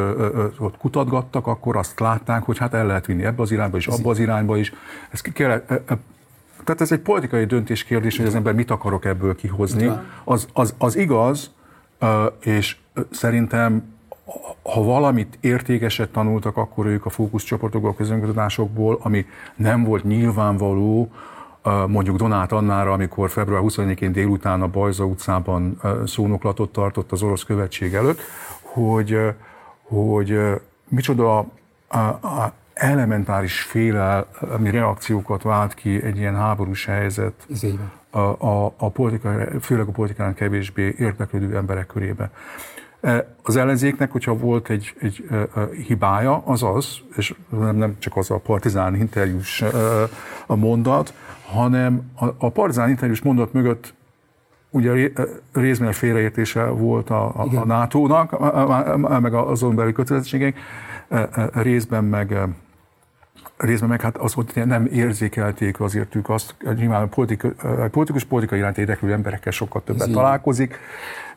ott kutatgattak, akkor azt látták, hogy hát el lehet vinni ebbe az irányba is, abba az irányba is. Ez kell, tehát ez egy politikai döntés kérdés, hogy az ember mit akarok ebből kihozni. Az, az, az igaz, és szerintem ha valamit értékeset tanultak, akkor ők a fókuszcsoportokból, a közönkutatásokból, ami nem volt nyilvánvaló, mondjuk Donát Annára, amikor február 21-én délután a Bajza utcában szónoklatot tartott az orosz követség előtt, hogy, hogy micsoda elementáris félelmi reakciókat vált ki egy ilyen háborús helyzet Ez így van. a, a, a politika, főleg a politikán kevésbé érdeklődő emberek körébe. E, Az ellenzéknek, hogyha volt egy, egy e, e, hibája, az az, és nem, nem csak az a partizán interjús a mondat, hanem a, a partizán interjús mondat mögött ugye ré- részben egy félreértése volt a, a, a NATO-nak, a- a- a- meg azon belül kötelezettségeink, e, részben meg részben meg hát az, hogy nem érzékelték azért ők azt, nyilván a politika, a politikus politika iránt érdeklő emberekkel sokkal többet találkozik,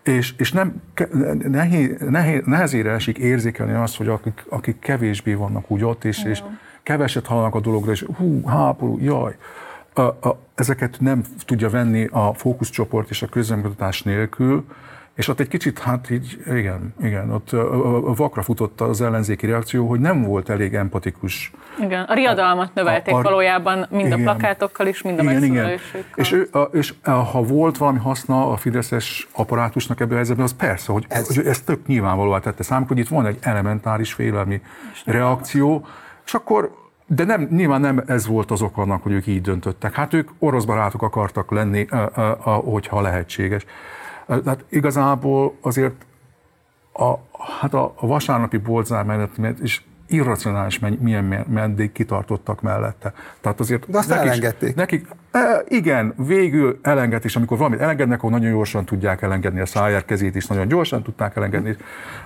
és, és nem, nehéz, nehéz, nehezére esik érzékelni azt, hogy akik, akik kevésbé vannak úgy ott, és, és keveset hallanak a dologra, és hú, háború, jaj. A, a, ezeket nem tudja venni a fókuszcsoport és a közönkutatás nélkül, és ott egy kicsit, hát így, igen, igen, ott vakra futott az ellenzéki reakció, hogy nem volt elég empatikus Igen, a riadalmat növelték A- a- valójában mind a igen. plakátokkal is, mind a igen, igen. És, ő, a, és a, ha volt valami haszna a Fideszes apparátusnak ebben a helyzetben, az persze, hogy ez, hogy ez tök nyilvánvalóan tette számuk, hogy itt van egy elementáris félelmi reakció, és akkor de nem, nyilván nem ez volt az ok annak, hogy ők így döntöttek. Hát ők orosz barátok akartak lenni, ö, ö, hogyha lehetséges. Tehát igazából azért a, hát a, a vasárnapi boltzár mellett is irracionális milyen me- meddig kitartottak mellette. Tehát azért De azt elengedték. Nekik, e, igen, végül elengedés, amikor valamit elengednek, akkor nagyon gyorsan tudják elengedni a szájár kezét is, nagyon gyorsan tudták elengedni.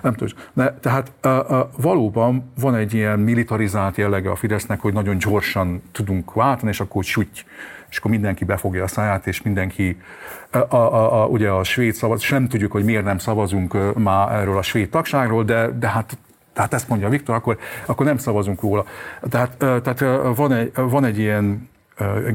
Nem tudom. De, tehát e, e, valóban van egy ilyen militarizált jellege a Fidesznek, hogy nagyon gyorsan tudunk váltani, és akkor süty és akkor mindenki befogja a száját, és mindenki, a, a, a, ugye a svéd szavaz, sem tudjuk, hogy miért nem szavazunk már erről a svéd tagságról, de, de hát tehát ezt mondja Viktor, akkor, akkor nem szavazunk róla. Tehát, ö, tehát ö, van, egy, van egy ilyen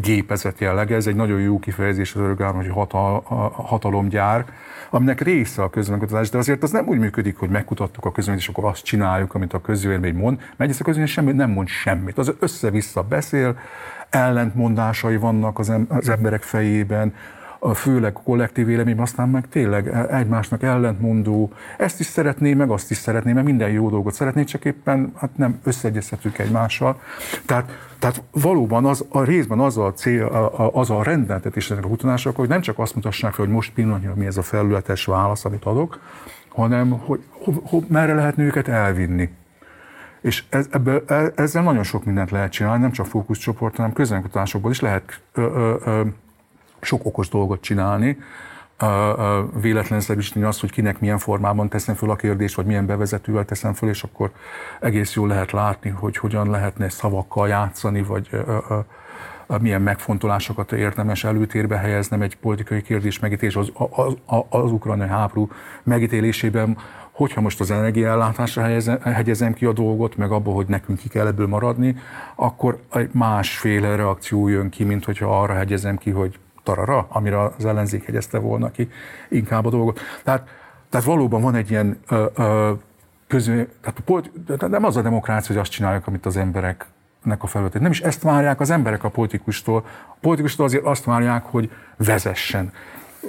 gépezet jellege, ez egy nagyon jó kifejezés az örökállam, hogy hatal, hatalomgyár, aminek része a közvéleménykutatás, de azért az nem úgy működik, hogy megkutattuk a közvéleményt, és akkor azt csináljuk, amit a közvélemény mond, mert egyrészt a közvélemény semmi, nem mond semmit. Az össze-vissza beszél, ellentmondásai vannak az, em- az emberek fejében, főleg kollektív véleményben, aztán meg tényleg egymásnak ellentmondó, ezt is szeretné, meg azt is szeretné, meg minden jó dolgot szeretné, csak éppen hát nem összeegyeztetünk egymással. Tehát, tehát valóban az, a részben az a cél, a- a- az a rendeltetés ennek a kutatások, hogy nem csak azt mutassák fel, hogy most pillanatnyilag mi ez a felületes válasz, amit adok, hanem hogy ho, ho, merre lehetne őket elvinni. És ez, ebből, e- ezzel nagyon sok mindent lehet csinálni, nem csak fókuszcsoport, hanem közönkutatásokból is lehet ö, ö, ö, sok okos dolgot csinálni, véletlenszerűsíteni azt, hogy kinek milyen formában teszem föl a kérdést, vagy milyen bevezetővel teszem föl, és akkor egész jól lehet látni, hogy hogyan lehetne szavakkal játszani, vagy ö, ö, milyen megfontolásokat érdemes előtérbe helyeznem egy politikai kérdés megítélés az, az, az, az ukrajnai háború megítélésében, hogyha most az energiaellátásra helyezem, hegyezem ki a dolgot, meg abba, hogy nekünk ki kell ebből maradni, akkor egy másféle reakció jön ki, mint hogyha arra hegyezem ki, hogy tarara, amire az ellenzék hegyezte volna ki inkább a dolgot. Tehát, tehát valóban van egy ilyen ö, ö, közül, tehát a politi- tehát nem az a demokrácia, hogy azt csinálják, amit az emberek nek a felületét. Nem is ezt várják az emberek a politikustól. A politikustól azért azt várják, hogy vezessen.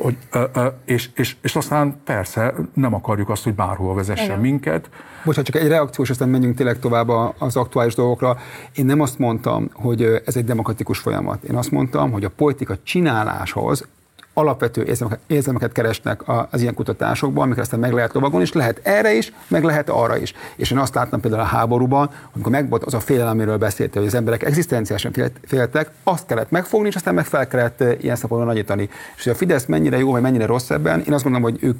Hogy, ö, ö, és, és, és aztán persze nem akarjuk azt, hogy bárhol vezessen Igen. minket. Bocsánat, csak egy reakció, és aztán menjünk tényleg tovább a- az aktuális dolgokra. Én nem azt mondtam, hogy ez egy demokratikus folyamat. Én azt mondtam, hogy a politika csináláshoz alapvető érzelmeket keresnek az ilyen kutatásokban, amiket aztán meg lehet lovagolni, és lehet erre is, meg lehet arra is. És én azt láttam például a háborúban, amikor megvolt az a félelem, amiről beszélt, hogy az emberek egzisztenciálisan féltek, azt kellett megfogni, és aztán meg fel kellett ilyen szempontból nagyítani. És hogy a Fidesz mennyire jó, vagy mennyire rossz ebben, én azt gondolom, hogy ők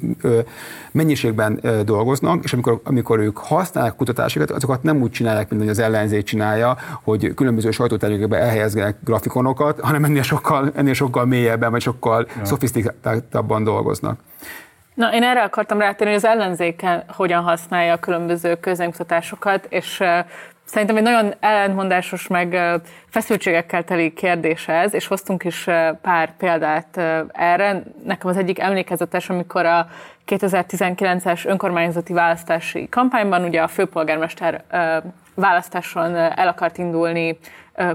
mennyiségben dolgoznak, és amikor, amikor ők használják kutatásokat, azokat nem úgy csinálják, mint hogy az ellenzék csinálja, hogy különböző sajtótermékekbe elhelyezgenek grafikonokat, hanem ennél sokkal, ennél sokkal mélyebben, vagy sokkal. Szofisztikáltabban dolgoznak. Na, én erre akartam rátérni, hogy az ellenzéken hogyan használja a különböző közönkutatásokat, és Szerintem egy nagyon ellentmondásos, meg feszültségekkel teli kérdés ez, és hoztunk is pár példát erre. Nekem az egyik emlékezetes, amikor a 2019-es önkormányzati választási kampányban ugye a főpolgármester választáson el akart indulni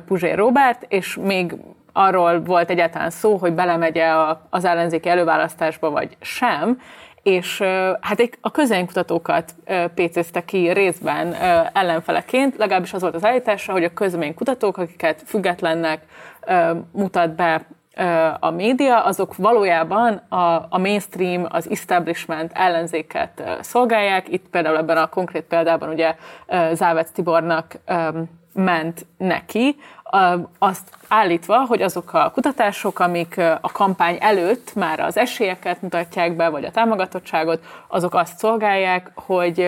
Puzsér Robert, és még arról volt egyáltalán szó, hogy belemegye az ellenzéki előválasztásba, vagy sem, és hát a közvénykutatókat pécézte ki részben ellenfeleként, legalábbis az volt az állítása, hogy a közvénykutatók, akiket függetlennek mutat be a média, azok valójában a, a mainstream, az establishment ellenzéket szolgálják. Itt például ebben a konkrét példában ugye Závec Tibornak ment neki, azt állítva, hogy azok a kutatások, amik a kampány előtt már az esélyeket mutatják be, vagy a támogatottságot, azok azt szolgálják, hogy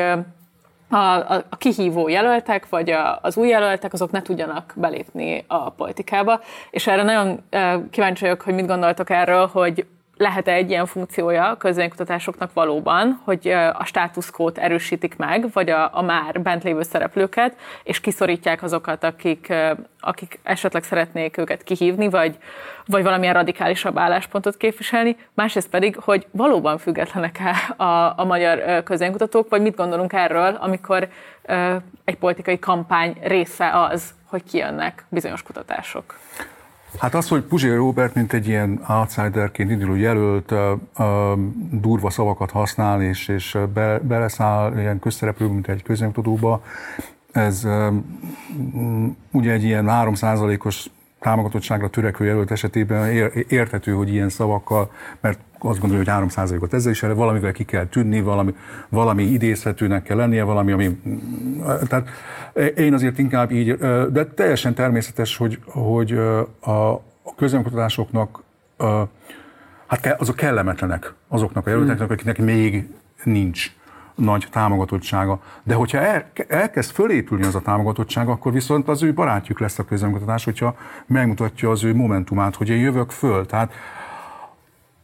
a, a, a kihívó jelöltek, vagy a, az új jelöltek, azok ne tudjanak belépni a politikába. És erre nagyon kíváncsi vagyok, hogy mit gondoltok erről, hogy lehet-e egy ilyen funkciója a közvénykutatásoknak valóban, hogy a státuszkót erősítik meg, vagy a, a már bent lévő szereplőket, és kiszorítják azokat, akik, akik esetleg szeretnék őket kihívni, vagy, vagy valamilyen radikálisabb álláspontot képviselni. Másrészt pedig, hogy valóban függetlenek-e a, a magyar közvénykutatók, vagy mit gondolunk erről, amikor egy politikai kampány része az, hogy kijönnek bizonyos kutatások. Hát az, hogy Puzsér Robert, mint egy ilyen outsiderként induló jelölt, durva szavakat használ, és, és be, beleszáll ilyen közszereplő, mint egy közöntutóba, ez uh, ugye egy ilyen 3%-os támogatottságra törekvő jelölt esetében érthető, hogy ilyen szavakkal, mert azt gondolja, hogy 3%-ot ezzel is valamivel ki kell tűnni, valami, valami idézhetőnek kell lennie, valami, ami... Tehát én azért inkább így, de teljesen természetes, hogy, hogy a közönkutatásoknak hát azok kellemetlenek azoknak a jelölteknek, hmm. akiknek még nincs nagy támogatottsága. De hogyha el, elkezd fölépülni az a támogatottság, akkor viszont az ő barátjuk lesz a közönkutatás, hogyha megmutatja az ő momentumát, hogy én jövök föl. Tehát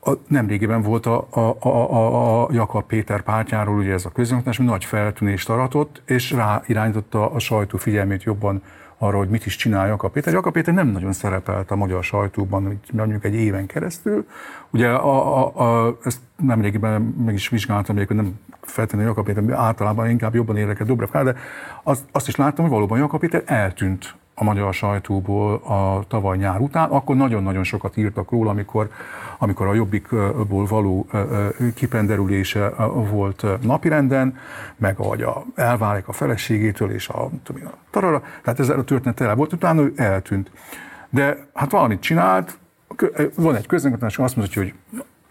a, nemrégiben volt a, a, a, a, Jakab Péter pártjáról ugye ez a közönkutatás, nagy feltűnést aratott, és rá irányította a sajtó figyelmét jobban arra, hogy mit is csinál Jakab Péter. Jakab Péter nem nagyon szerepelt a magyar sajtóban, mondjuk egy éven keresztül. Ugye a, a, a, ezt nemrégiben meg is vizsgáltam, hogy nem feltétlenül Jakab Péter, általában inkább jobban érdekel Dobrev de azt, azt is láttam, hogy valóban Jakab Péter eltűnt a magyar sajtóból a tavaly nyár után, akkor nagyon-nagyon sokat írtak róla, amikor, amikor a jobbikból való kipenderülése volt napirenden, meg ahogy a, elválik a feleségétől, és a, tudom, a tarara, tehát ezzel a történet tele volt, utána ő eltűnt. De hát valamit csinált, van egy közönkötés, azt mondja, hogy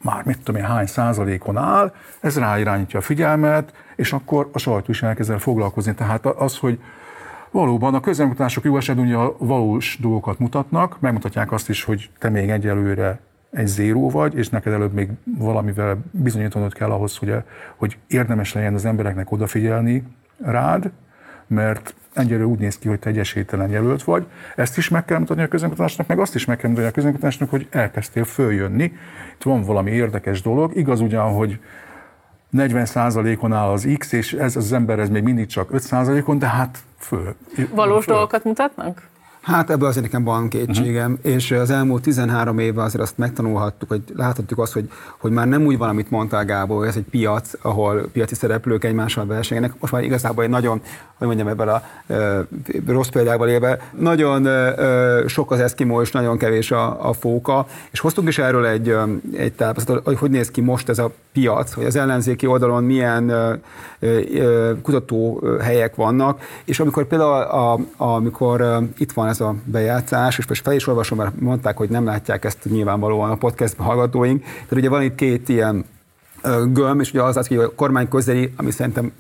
már mit tudom én, hány százalékon áll, ez ráirányítja a figyelmet, és akkor a sajtó is elkezd el foglalkozni. Tehát az, hogy Valóban a közönkutatások jó esetben ugye a valós dolgokat mutatnak, megmutatják azt is, hogy te még egyelőre egy zéró vagy, és neked előbb még valamivel bizonyítanod kell ahhoz, hogy, hogy érdemes legyen az embereknek odafigyelni rád, mert egyelőre úgy néz ki, hogy te egy esélytelen jelölt vagy. Ezt is meg kell mutatni a közönkutatásnak, meg azt is meg kell mutatni a közönkutatásnak, hogy elkezdtél följönni. Itt van valami érdekes dolog. Igaz ugyan, hogy 40%-on áll az X, és ez az ember ez még mindig csak 5%-on, de hát föl. Valós föl. dolgokat mutatnak? Hát ebből azért nekem van kétségem, uh-huh. és az elmúlt 13 évben azért azt megtanulhattuk, hogy láthatjuk azt, hogy, hogy már nem úgy van, amit mondtál Gábor, hogy ez egy piac, ahol piaci szereplők egymással versengenek. Most már igazából egy nagyon, hogy mondjam ebben a e, rossz példával élve, nagyon e, sok az eszkimó, és nagyon kevés a, a fóka, és hoztunk is erről egy, egy tápasztatot, hogy hogy néz ki most ez a piac, hogy az ellenzéki oldalon milyen e, e, kutatóhelyek vannak, és amikor például a, a, amikor itt van ez ez a bejátszás, és most fel is olvasom, mert mondták, hogy nem látják ezt nyilvánvalóan a podcast hallgatóink. Tehát ugye van itt két ilyen göm, és ugye az az, hogy a kormány közeli, ami szerintem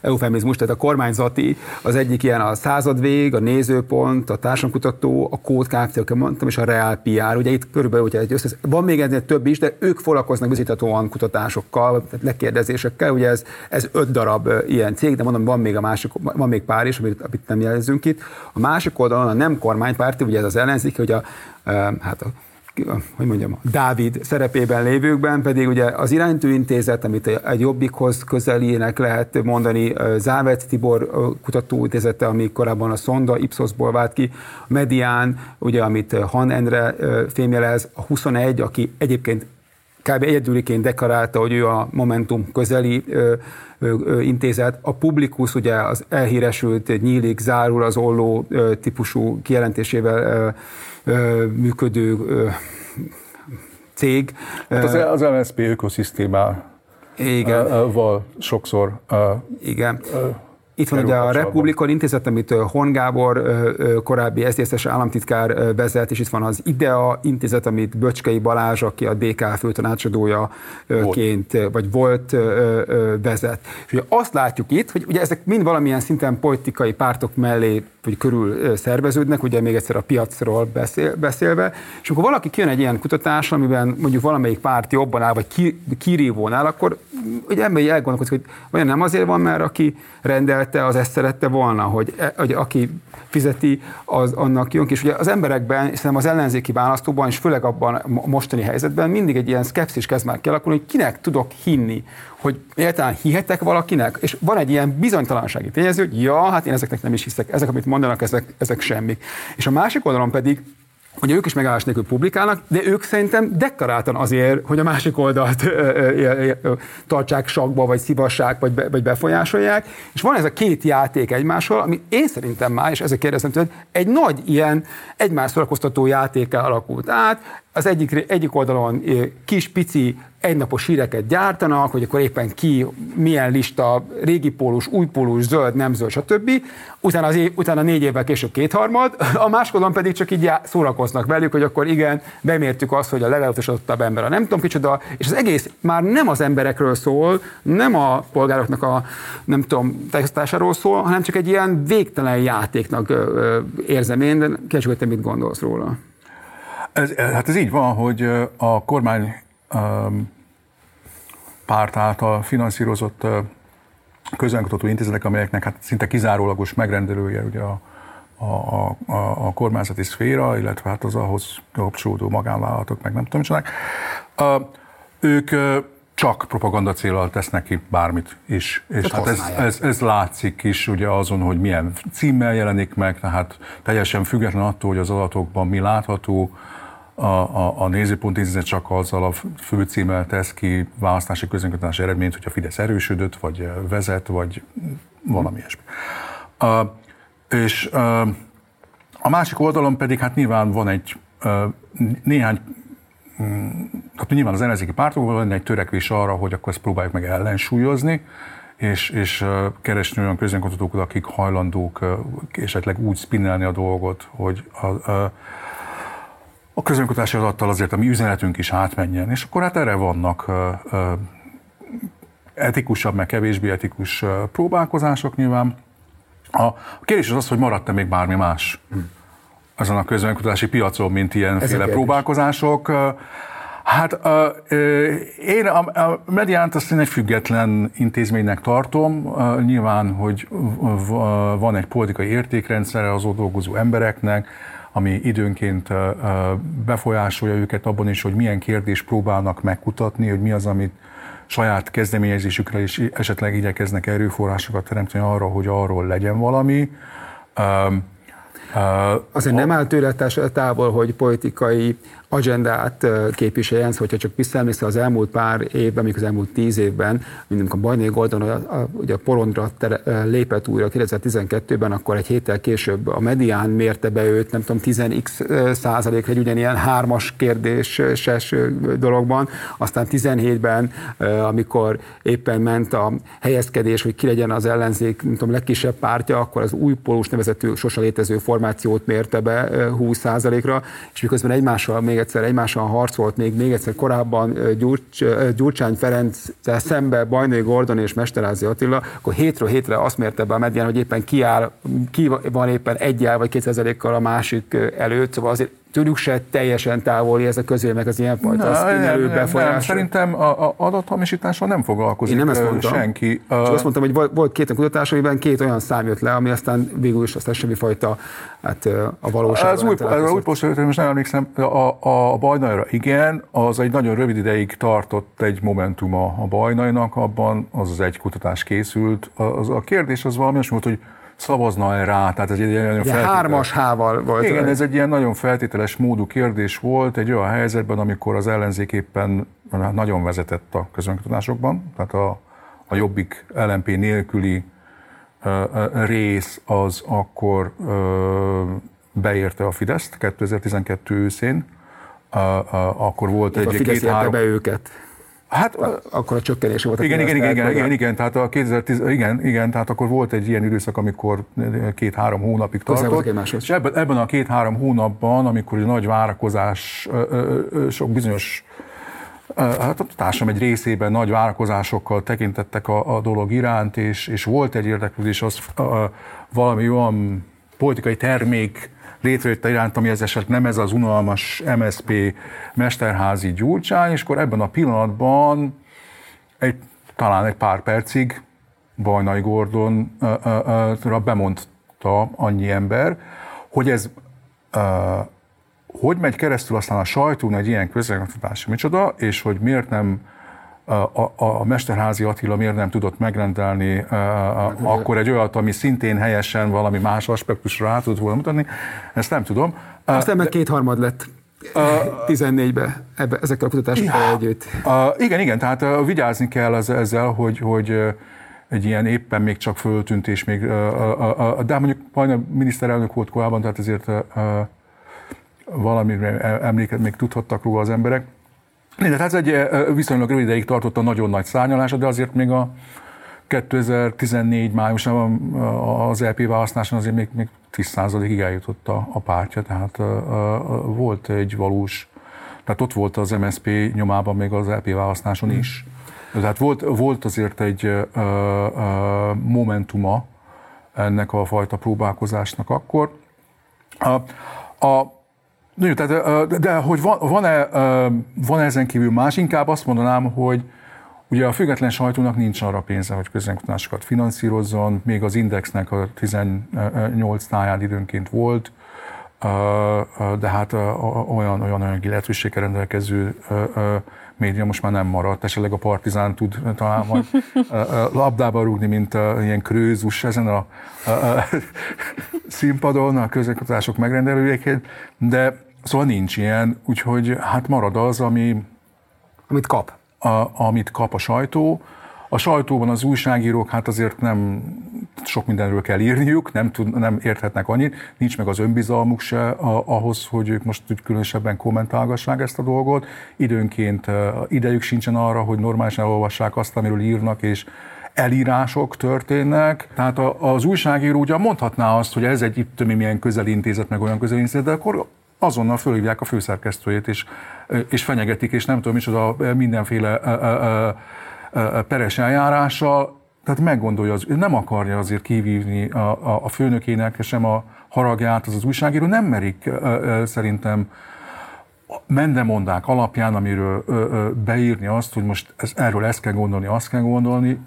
eufemizmus, tehát a kormányzati, az egyik ilyen a századvég, a nézőpont, a társadalomkutató, a kód Kft. mondtam, és a Real PR. Ugye itt körülbelül, ugye egy összes, van még ennél több is, de ők foglalkoznak bizonyítatóan kutatásokkal, tehát lekérdezésekkel, ugye ez, ez öt darab ilyen cég, de mondom, van még a másik, van még pár is, amit, amit nem jelzünk itt. A másik oldalon a nem kormánypárti, ugye ez az ellenzék, hogy a, hát a hogy mondjam, Dávid szerepében lévőkben pedig ugye az iránytű intézet, amit egy jobbikhoz közelének lehet mondani, Závec Tibor kutatóintézete, ami korábban a Sonda Ipsosból vált ki, a Medián, ugye, amit Han Endre fémjelez, a 21, aki egyébként kb. egyedüliként deklarálta, hogy ő a Momentum közeli ö, ö, ö, intézet. A Publikus ugye az elhíresült, nyílik, zárul az olló ö, típusú kijelentésével ö, működő cég. Hát az, az MSZP ökoszisztémával sokszor igen. Itt van ugye a Republikon intézet, amit Horn Gábor korábbi SZSZ államtitkár vezet, és itt van az IDEA intézet, amit Böcskei Balázs, aki a DK főtanácsadójaként, volt. vagy volt vezet. És ugye azt látjuk itt, hogy ugye ezek mind valamilyen szinten politikai pártok mellé vagy körül szerveződnek, ugye még egyszer a piacról beszél, beszélve, és amikor valaki kijön egy ilyen kutatás, amiben mondjuk valamelyik párt jobban áll, vagy ki, kirívón áll, akkor ugye ember elgondolkodik, hogy olyan nem azért van, mert aki rendelte, az ezt szerette volna, hogy, e, hogy aki fizeti, az annak jön És ugye az emberekben, szerintem az ellenzéki választóban, és főleg abban a mostani helyzetben mindig egy ilyen szkepszis kezd már kialakulni, hogy kinek tudok hinni, hogy egyáltalán hihetek valakinek, és van egy ilyen bizonytalansági tényező, hogy ja, hát én ezeknek nem is hiszek, ezek, amit mondanak, ezek, ezek semmik. És a másik oldalon pedig hogy ők is megállás nélkül publikálnak, de ők szerintem deklaráltan azért, hogy a másik oldalt ö, ö, ö, tartsák sakba, vagy szívassák, vagy, be, vagy befolyásolják. És van ez a két játék egymással, ami én szerintem már, és ezek kérdezem tőled, egy nagy ilyen egymás szórakoztató játékkel alakult át. Az egyik, egyik oldalon kis, pici egynapos híreket gyártanak, hogy akkor éppen ki, milyen lista, régi pólus, új pólus, zöld, nem zöld, stb. Utána, az utána négy évvel később kétharmad, a máskodon pedig csak így szórakoznak velük, hogy akkor igen, bemértük azt, hogy a legelutasodottabb ember a nem tudom kicsoda, és az egész már nem az emberekről szól, nem a polgároknak a nem tudom, textásáról szól, hanem csak egy ilyen végtelen játéknak érzem én, de kérdés, hogy te mit gondolsz róla. Ez, hát ez így van, hogy a kormány párt által finanszírozott közönkutató intézetek, amelyeknek hát szinte kizárólagos megrendelője ugye a, a, a, a kormányzati szféra, illetve hát az ahhoz kapcsolódó magánvállalatok, meg nem tudom, csinálják. Ők csak propaganda célral tesznek ki bármit is. És hát ez, ez, ez, látszik is ugye azon, hogy milyen címmel jelenik meg, tehát teljesen független attól, hogy az adatokban mi látható, a, a, a nézőpont csak azzal a főcímmel tesz ki választási közönkötási eredményt, hogy a Fidesz erősödött, vagy vezet, vagy valami ilyesmi. Uh, és uh, a másik oldalon pedig hát nyilván van egy uh, néhány tehát nyilván az ellenzéki pártokban van egy törekvés arra, hogy akkor ezt próbáljuk meg ellensúlyozni, és, és keresni olyan közönkutatókat, akik hajlandók esetleg úgy spinnelni a dolgot, hogy a, a, a közönkutatási adattal azért a mi üzenetünk is átmenjen, és akkor hát erre vannak etikusabb, meg kevésbé etikus próbálkozások nyilván. A kérdés az az, hogy maradt-e még bármi más azon a közönkutatási piacon, mint ilyenféle próbálkozások. Hát a, én a, a mediánt azt én egy független intézménynek tartom. Nyilván, hogy van egy politikai értékrendszere az ott dolgozó embereknek, ami időnként befolyásolja őket abban is, hogy milyen kérdést próbálnak megkutatni, hogy mi az, amit saját kezdeményezésükre is esetleg igyekeznek erőforrásokat teremteni arra, hogy arról legyen valami. Azért nem áll tőle távol, hogy politikai agendát képviseljen, szóval, hogyha csak visszaemlékszel az elmúlt pár évben, még az elmúlt tíz évben, mint a Bajnai Gordon a, a, ugye a porondra tere, lépett újra 2012-ben, akkor egy héttel később a medián mérte be őt, nem tudom, 10x százalékra egy ugyanilyen hármas kérdéses dologban, aztán 17-ben, amikor éppen ment a helyezkedés, hogy ki legyen az ellenzék, nem tudom, legkisebb pártja, akkor az új polus nevezető sose létező formációt mérte be 20%-ra, és miközben egymással még egyszer egymással harcolt, még, még egyszer korábban Gyurcs, Gyurcsány Ferenc szembe Bajnai Gordon és Mesterázi Attila, akkor hétről hétre azt mérte be a medián, hogy éppen ki, áll, ki van éppen egyel vagy kétszerzelékkal a másik előtt, szóval azért tőlük se teljesen távoli ez a közélmek az ilyenfajta szkínelő befolyás. Nem, szerintem a, a adathamisítással nem foglalkozik Én nem ezt mondtam. senki. Csak azt mondtam, hogy volt, két kutatás, amiben két olyan szám jött le, ami aztán végül is aztán semmifajta hát, a valóság. Az új, az új posztról, most nem emlékszem, a, a, bajnajra igen, az egy nagyon rövid ideig tartott egy momentum a, a bajnajnak, abban az az egy kutatás készült. Az, a kérdés az valami volt, hogy szavazna-e rá? Tehát ez egy ilyen nagyon feltételes... Hármas hával volt. Igen, ez egy ilyen nagyon feltételes módú kérdés volt egy olyan helyzetben, amikor az ellenzék éppen nagyon vezetett a közönkutatásokban, tehát a, a Jobbik LMP nélküli rész az akkor beérte a Fideszt 2012 őszén, akkor volt egy... A Fidesz két, három... be őket. Hát, akkor a csökkenés volt. Igen, igen, igen, igen, igen, igen, tehát a 2010, igen, igen, tehát akkor volt egy ilyen időszak, amikor két-három hónapig tartott. És ebben, ebben a két-három hónapban, amikor nagy várakozás, sok bizonyos hát a társam egy részében nagy várakozásokkal tekintettek a, a dolog iránt, és, és volt egy érdeklődés, az a, valami olyan politikai termék létrejött iránt, ami ez eset nem ez az unalmas MSP mesterházi gyurcsány, és akkor ebben a pillanatban egy, talán egy pár percig Bajnai Gordonra bemondta annyi ember, hogy ez hogy megy keresztül aztán a sajtón egy ilyen közönkutatás, micsoda, és hogy miért nem a, a, a Mesterházi Attila miért nem tudott megrendelni a, a, akkor egy olyat, ami szintén helyesen valami más aspektusra rá tudott volna mutatni, ezt nem tudom. Aztán meg kétharmad lett. Uh, 14-be ebbe, ezekkel a kutatásokkal ja, együtt. Uh, igen, igen, tehát uh, vigyázni kell az, ezzel, hogy, hogy uh, egy ilyen éppen még csak föltűnt, és még, de mondjuk majdnem miniszterelnök volt korábban, tehát ezért uh, valamire emléket még tudhattak róla az emberek. De hát ez egy viszonylag rövid ideig tartott a nagyon nagy szárnyalása, de azért még a 2014 májusában az LP e választáson azért még, még 10%-ig eljutott a, a pártja, tehát volt egy valós, tehát ott volt az MSP nyomában még az LP e választáson is. Tehát volt, volt azért egy momentuma ennek a fajta próbálkozásnak akkor. A, a, Nő, tehát, de hogy van-e, van ezen kívül más, inkább azt mondanám, hogy ugye a független sajtónak nincs arra pénze, hogy közönkutatásokat finanszírozzon, még az Indexnek a 18 táján időnként volt, de hát olyan, olyan anyagi lehetőséggel rendelkező média most már nem maradt, esetleg a Partizán tud talán majd labdába rúgni, mint ilyen krőzus ezen a, a, a színpadon, a közönkutatások megrendelőjeként, de Szóval nincs ilyen, úgyhogy hát marad az, ami... Amit kap. A, amit kap a sajtó. A sajtóban az újságírók hát azért nem sok mindenről kell írniuk, nem, tud, nem érthetnek annyit, nincs meg az önbizalmuk se a, ahhoz, hogy ők most úgy különösebben kommentálgassák ezt a dolgot. Időnként idejük sincsen arra, hogy normálisan elolvassák azt, amiről írnak, és elírások történnek. Tehát az újságíró ugyan mondhatná azt, hogy ez egy itt milyen közelintézet, meg olyan közelintézet, de akkor azonnal fölhívják a főszerkesztőjét, és, és fenyegetik, és nem tudom micsoda mindenféle peres eljárással, tehát meggondolja, az, nem akarja azért kivívni a, a, a főnökének sem a haragját, az az újságíró, nem merik szerintem mendemondák alapján, amiről beírni azt, hogy most ez, erről ezt kell gondolni, azt kell gondolni,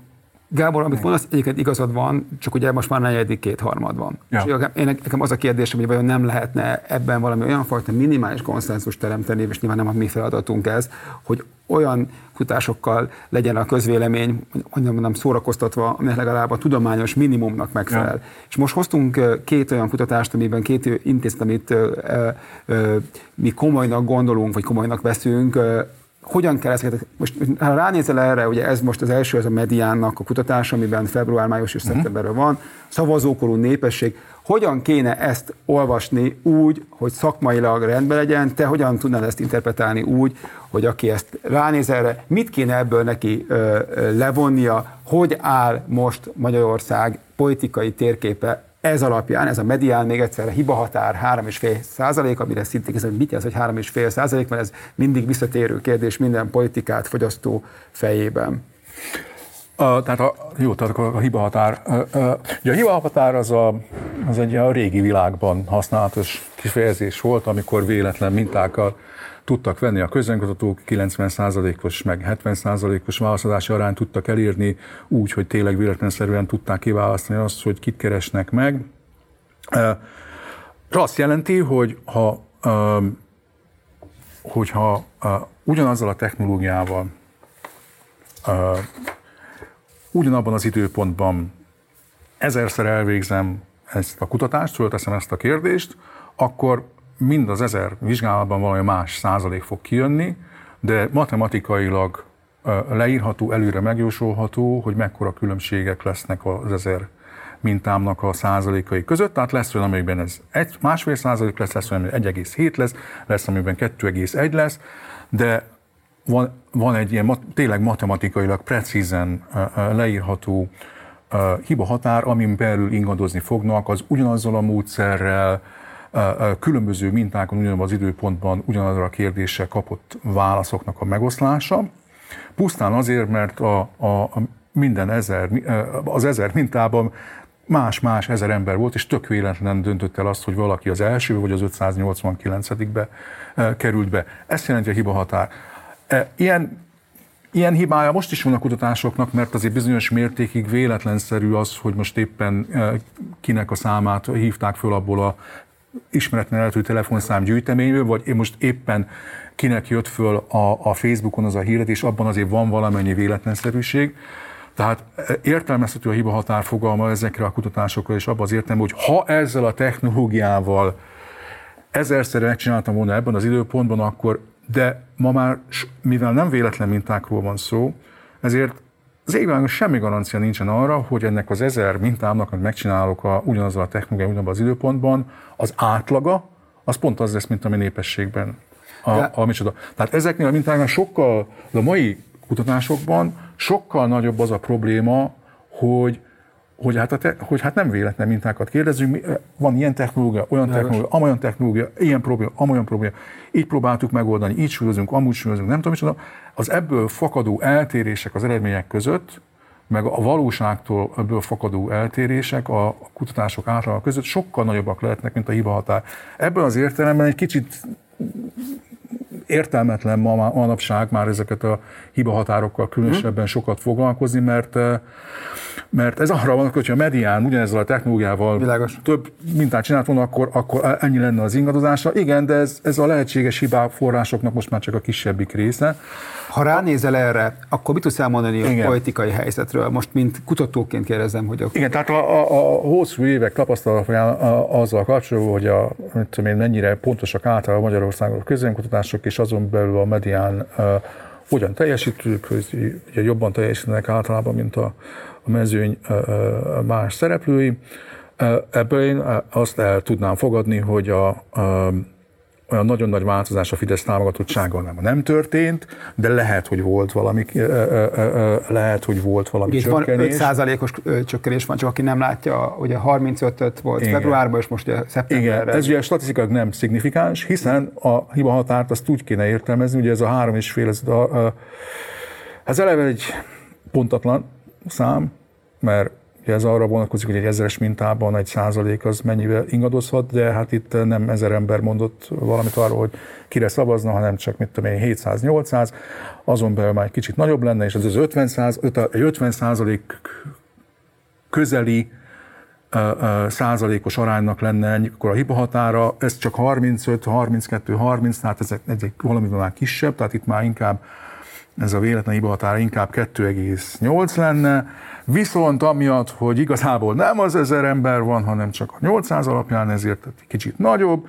Gábor, amit mondasz, egyébként igazad van, csak ugye most már negyedik kétharmad van. Ja. És én nekem az a kérdésem, hogy vajon nem lehetne ebben valami olyan fajta minimális konszenzus teremteni, és nyilván nem a mi feladatunk ez, hogy olyan kutatásokkal legyen a közvélemény, mondjam, nem szórakoztatva, aminek legalább a tudományos minimumnak megfelel. Ja. És most hoztunk két olyan kutatást, amiben két intézet, amit mi komolynak gondolunk, vagy komolynak veszünk, hogyan kell ezeket, most ha ránézel erre, ugye ez most az első, ez a mediánnak a kutatás, amiben február, május és uh-huh. szeptemberről van, szavazókorú népesség, hogyan kéne ezt olvasni úgy, hogy szakmailag rendben legyen, te hogyan tudnád ezt interpretálni úgy, hogy aki ezt ránéz erre, mit kéne ebből neki ö, ö, levonnia, hogy áll most Magyarország politikai térképe ez alapján, ez a medián, még egyszer a hibahatár 3,5 százalék, amire szintén ez, mit jelent, hogy 3,5 százalék, mert ez mindig visszatérő kérdés minden politikát fogyasztó fejében. A, tehát a, jó, tehát a, a hibahatár. Ugye a hibahatár az, a, az egy a régi világban használatos kifejezés volt, amikor véletlen mintákkal tudtak venni a közönkutatók, 90%-os meg 70%-os válaszadási arányt tudtak elérni úgy, hogy tényleg véletlenszerűen tudták kiválasztani azt, hogy kit keresnek meg. Ez azt jelenti, hogy ha, hogyha ugyanazzal a technológiával ugyanabban az időpontban ezerszer elvégzem ezt a kutatást, fölteszem ezt a kérdést, akkor mind az ezer vizsgálatban valami más százalék fog kijönni, de matematikailag leírható, előre megjósolható, hogy mekkora különbségek lesznek az ezer mintámnak a százalékai között, tehát lesz olyan, amiben ez egy, másfél százalék lesz, lesz olyan, amiben 1,7 lesz, lesz, amiben 2,1 lesz, de van, van egy ilyen tényleg matematikailag precízen leírható hiba határ, amin belül ingadozni fognak, az ugyanazzal a módszerrel, különböző mintákon ugyanabban az időpontban ugyanazra a kérdéssel kapott válaszoknak a megoszlása. Pusztán azért, mert a, a, minden ezer, az ezer mintában más-más ezer ember volt, és tök véletlen döntött el azt, hogy valaki az első vagy az 589-be került be. Ezt jelenti a hiba határ. Ilyen, ilyen hibája most is van a kutatásoknak, mert azért bizonyos mértékig véletlenszerű az, hogy most éppen kinek a számát hívták föl abból a ismeretlen eredetű telefonszám gyűjteményből, vagy én most éppen kinek jött föl a, a Facebookon az a híret, és abban azért van valamennyi véletlenszerűség. Tehát értelmezhető a hiba határ fogalma ezekre a kutatásokra, és abban az értelme, hogy ha ezzel a technológiával ezerszer megcsináltam volna ebben az időpontban, akkor, de ma már, mivel nem véletlen mintákról van szó, ezért az égvilágon semmi garancia nincsen arra, hogy ennek az ezer mintámnak, amit megcsinálok a, ugyanazzal a technológiával, ugyanabban az időpontban, az átlaga, az pont az lesz, mint a mi népességben. A, a, a micsoda. Tehát ezeknél a mintáknál sokkal, a mai kutatásokban sokkal nagyobb az a probléma, hogy hogy hát, a te, hogy hát nem véletlen mintákat kérdezünk, van ilyen technológia, olyan Lagos. technológia, amolyan technológia, ilyen probléma, amolyan probléma, így próbáltuk megoldani, így súlyozunk, amúgy súlyozunk, nem tudom micsoda. Az ebből fakadó eltérések az eredmények között, meg a valóságtól ebből fakadó eltérések a kutatások által között sokkal nagyobbak lehetnek, mint a hiba határ. Ebben az értelemben egy kicsit értelmetlen ma, manapság már ezeket a hibahatárokkal különösebben sokat foglalkozni, mert mert ez arra van, hogyha a medián ugyanezzel a technológiával Világos. több mintát csinált volna, akkor, akkor ennyi lenne az ingadozása. Igen, de ez, ez a lehetséges hibák forrásoknak most már csak a kisebbik része. Ha ránézel erre, akkor mit tudsz elmondani Igen. a politikai helyzetről? Most, mint kutatóként kérdezem, hogy... A... Igen, tehát a, a, a hosszú évek tapasztalatban azzal kapcsolatban, hogy a, tudom én, mennyire pontosak általában Magyarországon a közönkutatások, és azon belül a medián uh, hogyan teljesítők, hogy ugye jobban teljesítenek általában, mint a, a mezőny más szereplői. Ebből én azt el tudnám fogadni, hogy a, a olyan nagyon nagy változás a Fidesz támogatottsággal nem, nem történt, de lehet, hogy volt valami, lehet, hogy volt valami Itt csökkenés. Van 5%-os csökkenés van, csak aki nem látja, ugye 35 volt Igen. februárban, és most ugye szeptemberben. Igen, ez ugye statisztikák nem szignifikáns, hiszen a hiba határt azt úgy kéne értelmezni, ugye ez a három és fél, ez, a, ez eleve egy pontatlan szám, mert ez arra vonatkozik, hogy egy ezeres mintában egy százalék az mennyivel ingadozhat, de hát itt nem ezer ember mondott valamit arról, hogy kire szavazna, hanem csak mit tudom én, 700-800, azon belül már egy kicsit nagyobb lenne, és ez az 50, száz, 50 százalék közeli százalékos aránynak lenne akkor a hibahatára, ez csak 35, 32, 30, tehát ez egy valamivel már kisebb, tehát itt már inkább ez a véletlen hibahatára inkább 2,8 lenne, viszont amiatt, hogy igazából nem az ezer ember van, hanem csak a 800 alapján, ezért kicsit nagyobb,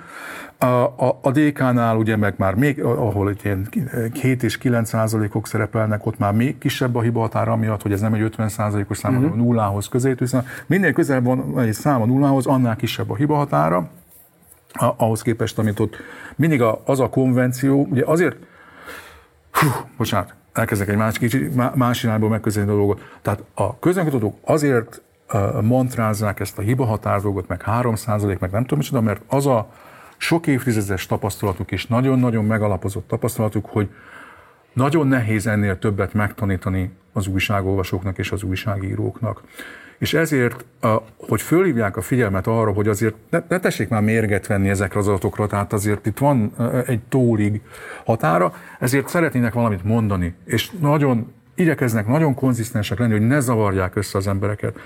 a, a, a DK-nál ugye meg már még, ahol ilyen 7 és 9 százalékok szerepelnek, ott már még kisebb a hiba határa miatt, hogy ez nem egy 50 százalékos szám, hanem uh-huh. nullához közé viszont minél közelebb van egy szám a nullához, annál kisebb a hiba határa, ahhoz képest, amit ott mindig a, az a konvenció, ugye azért, hú, bocsánat, elkezdek egy más, kicsi, más irányból megközelíteni a dolgot. Tehát a közönkutatók azért mantrázzák ezt a hiba dolgot, meg 3 meg nem tudom micsoda, mert az a sok évtizedes tapasztalatuk és nagyon-nagyon megalapozott tapasztalatuk, hogy nagyon nehéz ennél többet megtanítani az újságolvasóknak és az újságíróknak. És ezért, hogy fölhívják a figyelmet arra, hogy azért ne, ne tessék már mérget venni ezekre az adatokra, tehát azért itt van egy tólig határa, ezért szeretnének valamit mondani, és nagyon igyekeznek nagyon konzisztensek lenni, hogy ne zavarják össze az embereket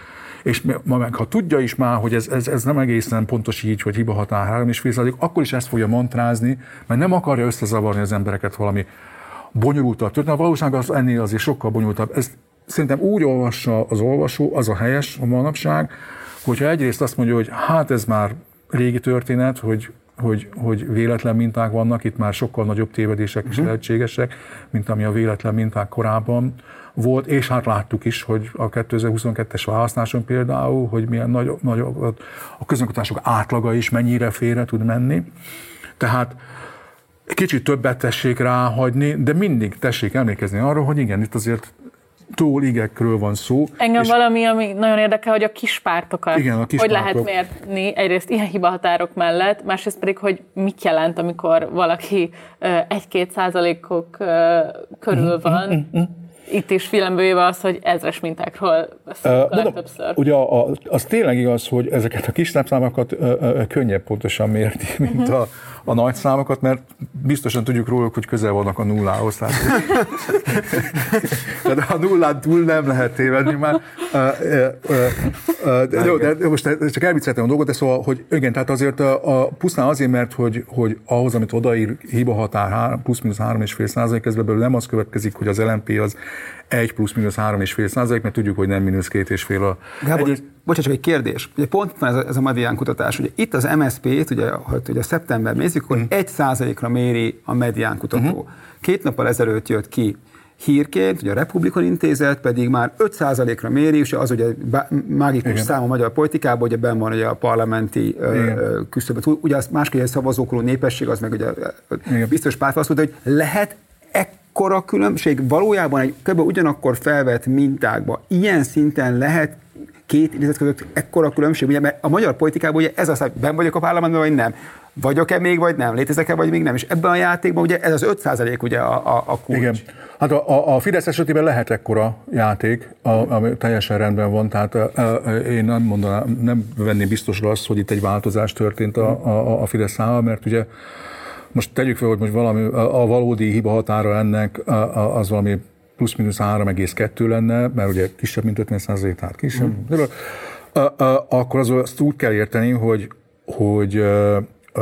és ma meg ha tudja is már, hogy ez, ez, ez nem egészen pontos így, hogy hiba határ 3,5 akkor is ezt fogja mantrázni, mert nem akarja összezavarni az embereket valami bonyolultabb történet. A valóság az ennél azért sokkal bonyolultabb. Ez szerintem úgy olvassa az olvasó, az a helyes a manapság, hogyha egyrészt azt mondja, hogy hát ez már régi történet, hogy hogy, hogy véletlen minták vannak, itt már sokkal nagyobb tévedések is uh-huh. lehetségesek, mint ami a véletlen minták korábban volt, és hát láttuk is, hogy a 2022-es választáson például, hogy milyen nagy, nagy a közönkutatások átlaga is mennyire félre tud menni. Tehát kicsit többet tessék ráhagyni, de mindig tessék emlékezni arra, hogy igen, itt azért tóligekről van szó. Engem és valami, ami nagyon érdekel, hogy a kispártokat, igen, a hogy lehet mérni egyrészt ilyen hibahatárok mellett, másrészt pedig, hogy mit jelent, amikor valaki egy-két százalékok körül mhm, van, mhm, mhm itt is figyelembe az, hogy ezres mintákról beszélünk uh, mondom. Ugye a, a, az tényleg igaz, hogy ezeket a kis számokat könnyebb pontosan mérni, mint uh-huh. a, a nagy számokat, mert biztosan tudjuk róluk, hogy közel vannak a nullához. Tehát, de a nullán túl nem lehet tévedni már. De, jó, de most csak elvicceltem a dolgot, de szóval, hogy igen, tehát azért a, a pusztán azért, mert hogy, hogy ahhoz, amit odaír hiba határ plusz-minusz 3,5 százalék, ez belőle nem az következik, hogy az LMP az 1 plusz-minusz 3,5 százalék, mert tudjuk, hogy nem mínusz 2,5 a... Gábor, egy... bocsánat, csak egy kérdés. Ugye pont van ez a, ez a medián kutatás. Ugye itt az MSZP-t, ugye, ha ugye szeptember nézzük, akkor uh-huh. 1 százalékra méri a medián kutató. Uh-huh. Két nappal ezelőtt jött ki hírként, ugye a Republikon Intézet pedig már 5%-ra méri, és az ugye mágikus Igen. szám a magyar politikában, ugye benn van ugye a parlamenti küszöbet. Ugye az másképp szavazókorú népesség, az meg ugye Igen. biztos pártválaszt, hogy lehet ekkora különbség valójában egy kb. ugyanakkor felvett mintákba ilyen szinten lehet két idézet között ekkora különbség, ugye, mert a magyar politikában ugye ez az, hogy ben vagyok a parlamentben, vagy nem. Vagyok-e még, vagy nem? Létezek-e, vagy még nem? És ebben a játékban ugye ez az 5% ugye a, a, a kulcs. Igen. Hát a, a Fidesz esetében lehet ekkora játék, a, ami teljesen rendben van, tehát a, a, én nem mondanám, nem venném biztosra azt, hogy itt egy változás történt a, a, a Fidesz számára, mert ugye most tegyük fel, hogy most valami, a, valódi hiba határa ennek az valami plusz-minusz 3,2 lenne, mert ugye kisebb, mint 50 százalék, tehát kisebb. Mm. Akkor az, azt úgy kell érteni, hogy, hogy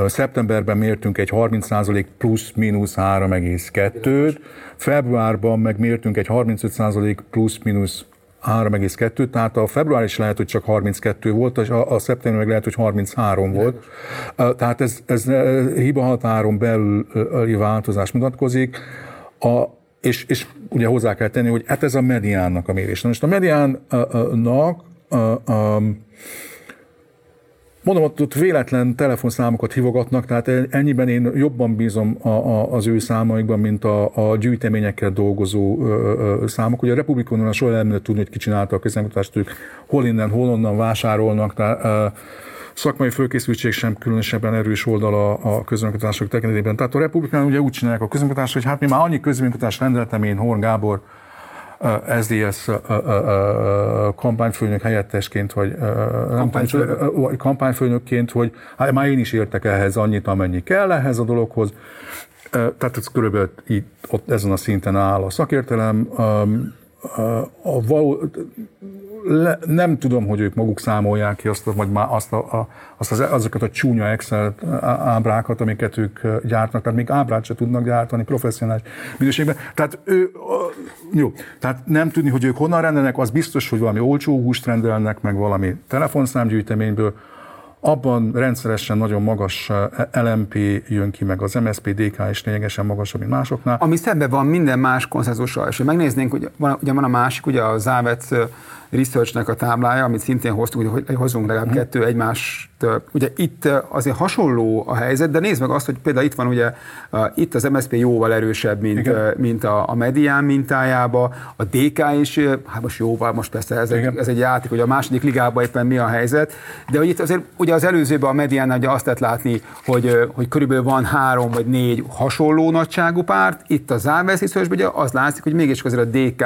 szeptemberben mértünk egy 30 százalék plusz-minusz 3,2-t, februárban meg mértünk egy 35 százalék plusz-minusz 3,2, tehát a február is lehet, hogy csak 32 volt, és a, a szeptember meg lehet, hogy 33 volt. Tehát ez, ez hiba határon belüli változás mutatkozik. A, és, és ugye hozzá kell tenni, hogy hát ez a mediánnak a mérés. Na most a mediánnak Mondom, ott, ott véletlen telefonszámokat hívogatnak, tehát ennyiben én jobban bízom a, a, az ő számaikban, mint a, a gyűjteményekkel dolgozó ö, ö, számok. Ugye a Republikonban soha nem lehet tudni, hogy ki csinálta a közlemutatást, ők hol innen, hol onnan vásárolnak, tehát ö, szakmai fölkészültség sem különösebben erős oldala a közönkutatások tekintetében. Tehát a republikán ugye úgy csinálják a közönkutatás, hogy hát mi már annyi közönkutatás rendeltem én, Horn Gábor, SZDSZ kampányfőnök helyettesként, vagy kampányfőnök. kampányfőnökként, hogy hát már én is értek ehhez annyit, amennyi kell ehhez a dologhoz. Tehát ez körülbelül itt, ott ezen a szinten áll a szakértelem. A való, le, nem tudom, hogy ők maguk számolják ki azt, vagy már azt, a, a, azt az, azokat a csúnya Excel ábrákat, amiket ők gyártnak, tehát még ábrát se tudnak gyártani professzionális minőségben. Tehát ő, jó, tehát nem tudni, hogy ők honnan rendelnek, az biztos, hogy valami olcsó húst rendelnek, meg valami telefonszámgyűjteményből, abban rendszeresen nagyon magas LMP jön ki, meg az MSP, DK is lényegesen magasabb, mint másoknál. Ami szemben van minden más konszenzussal, és megnéznénk, hogy van, ugye van a másik, ugye a Závec eh, Researchnek a táblája, amit szintén hoztunk, hogy hozunk legalább mm. kettő egymást. Ugye itt azért hasonló a helyzet, de nézd meg azt, hogy például itt van ugye, itt az MSZP jóval erősebb, mint, mint a, a medián mintájába, a DK is, hát most jóval, most persze ez egy, ez egy játék, hogy a második ligában éppen mi a helyzet, de hogy itt azért ugye az előzőben a medián ugye azt lehet látni, hogy, hogy körülbelül van három vagy négy hasonló nagyságú párt, itt a Závesz ugye az látszik, hogy mégis azért a DK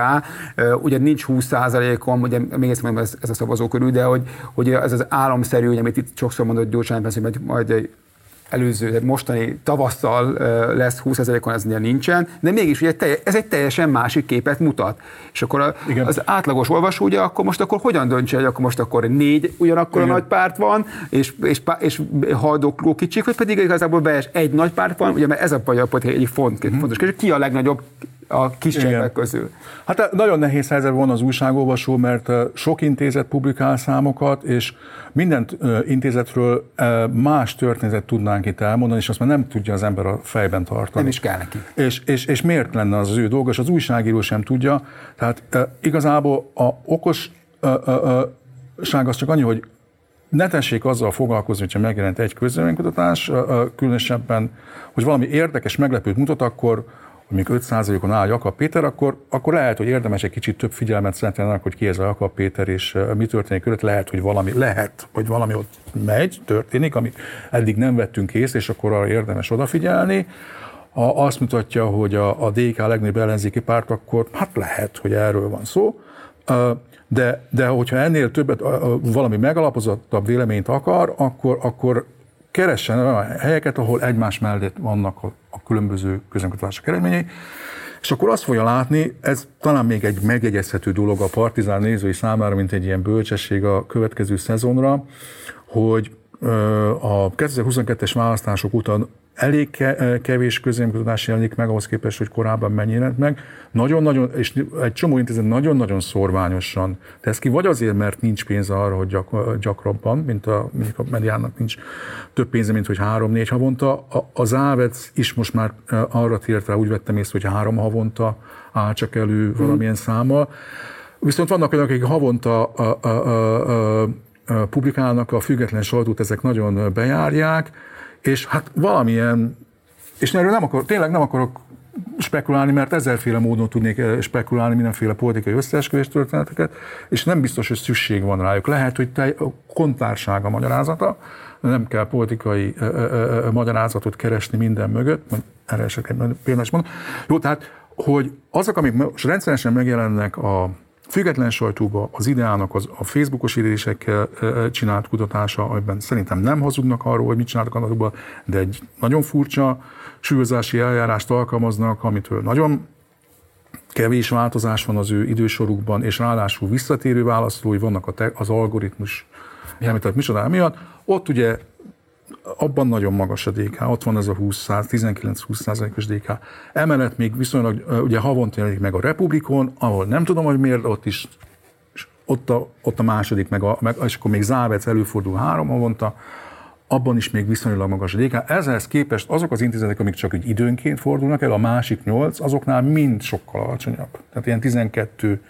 ugye nincs 20%-on, ugye ugye még egyszer mondom, ez, ez a szavazókörű, de hogy, hogy ez az államszerű, amit itt sokszor mondott Gyurcsány, hogy majd előző, tehát mostani tavasszal lesz 20%-on, ez nincsen, de mégis ugye ez egy teljesen másik képet mutat. És akkor a, az átlagos olvasó ugye akkor most akkor hogyan döntse, hogy akkor most akkor négy ugyanakkor Igen. a nagy párt van, és, és, és haldokló kicsik, vagy pedig igazából bees egy nagy párt van, ugye mert ez a magyar egy font, mm-hmm. fontos kérdés, ki a legnagyobb a kis cseppek közül. Hát eh, nagyon nehéz helyzet van az újságolvasó, mert eh, sok intézet publikál számokat, és minden eh, intézetről más történetet tudnánk itt elmondani, és azt már nem tudja az ember a fejben tartani. Nem is kell neki. És, és, és miért lenne az, az ő dolga, és az újságíró sem tudja. Tehát igazából a okos ság az csak annyi, hogy ne tessék azzal foglalkozni, hogyha megjelent egy közvéleménykutatás, különösebben, hogy valami érdekes, meglepőt mutat, akkor hogy 5%-on áll Jakab Péter, akkor, akkor lehet, hogy érdemes egy kicsit több figyelmet szentelni hogy ki ez a Jakab Péter, és mi történik körülött. Lehet, hogy valami, lehet, hogy valami ott megy, történik, amit eddig nem vettünk észre, és akkor arra érdemes odafigyelni. Ha azt mutatja, hogy a, a DK legnagyobb ellenzéki párt, akkor hát lehet, hogy erről van szó. De, de hogyha ennél többet, valami megalapozottabb véleményt akar, akkor, akkor keressen olyan helyeket, ahol egymás mellett vannak a, a különböző közönkutatások eredményei, és akkor azt fogja látni, ez talán még egy megjegyezhető dolog a partizán nézői számára, mint egy ilyen bölcsesség a következő szezonra, hogy a 2022-es választások után elég kevés közénkutatás jelenik meg ahhoz képest, hogy korábban mennyi jelent meg. Nagyon-nagyon, és egy csomó intézet nagyon-nagyon szorványosan tesz ki, vagy azért, mert nincs pénz arra, hogy gyak, gyakrabban, mint a, mondjuk a mediának nincs több pénze, mint hogy három-négy havonta. A, az Ávec is most már arra tért rá, úgy vettem észre, hogy három havonta áll csak elő valamilyen mm. számmal. Viszont vannak olyanok, akik havonta a, a, a, a, publikálnak, a független sajtót ezek nagyon bejárják, és hát valamilyen, és erről nem akar, tényleg nem akarok spekulálni, mert ezerféle módon tudnék eh, spekulálni mindenféle politikai összeesküvés történeteket, és nem biztos, hogy szükség van rájuk. Lehet, hogy te, kontárság a magyarázata, nem kell politikai ö, ö, ö, magyarázatot keresni minden mögött, erre esetleg például mondom. Jó, tehát, hogy azok, amik most rendszeresen megjelennek a független sajtóba az ideának az a Facebookos írésekkel csinált kutatása, amiben szerintem nem hazudnak arról, hogy mit csináltak annak, de egy nagyon furcsa súlyozási eljárást alkalmaznak, amitől nagyon kevés változás van az ő idősorukban, és ráadásul visszatérő válaszolói vannak a az algoritmus, említett micsodája miatt. Ott ugye abban nagyon magas a DK, ott van ez a 20 19-20 százalékos DK. Emellett még viszonylag, ugye havonta jelenik meg a Republikon, ahol nem tudom, hogy miért, ott is ott a, ott a második, meg, a, meg, és akkor még Závec előfordul három havonta, abban is még viszonylag magas a DK. Ezhez képest azok az intézetek, amik csak egy időnként fordulnak el, a másik nyolc, azoknál mind sokkal alacsonyabb. Tehát ilyen 12,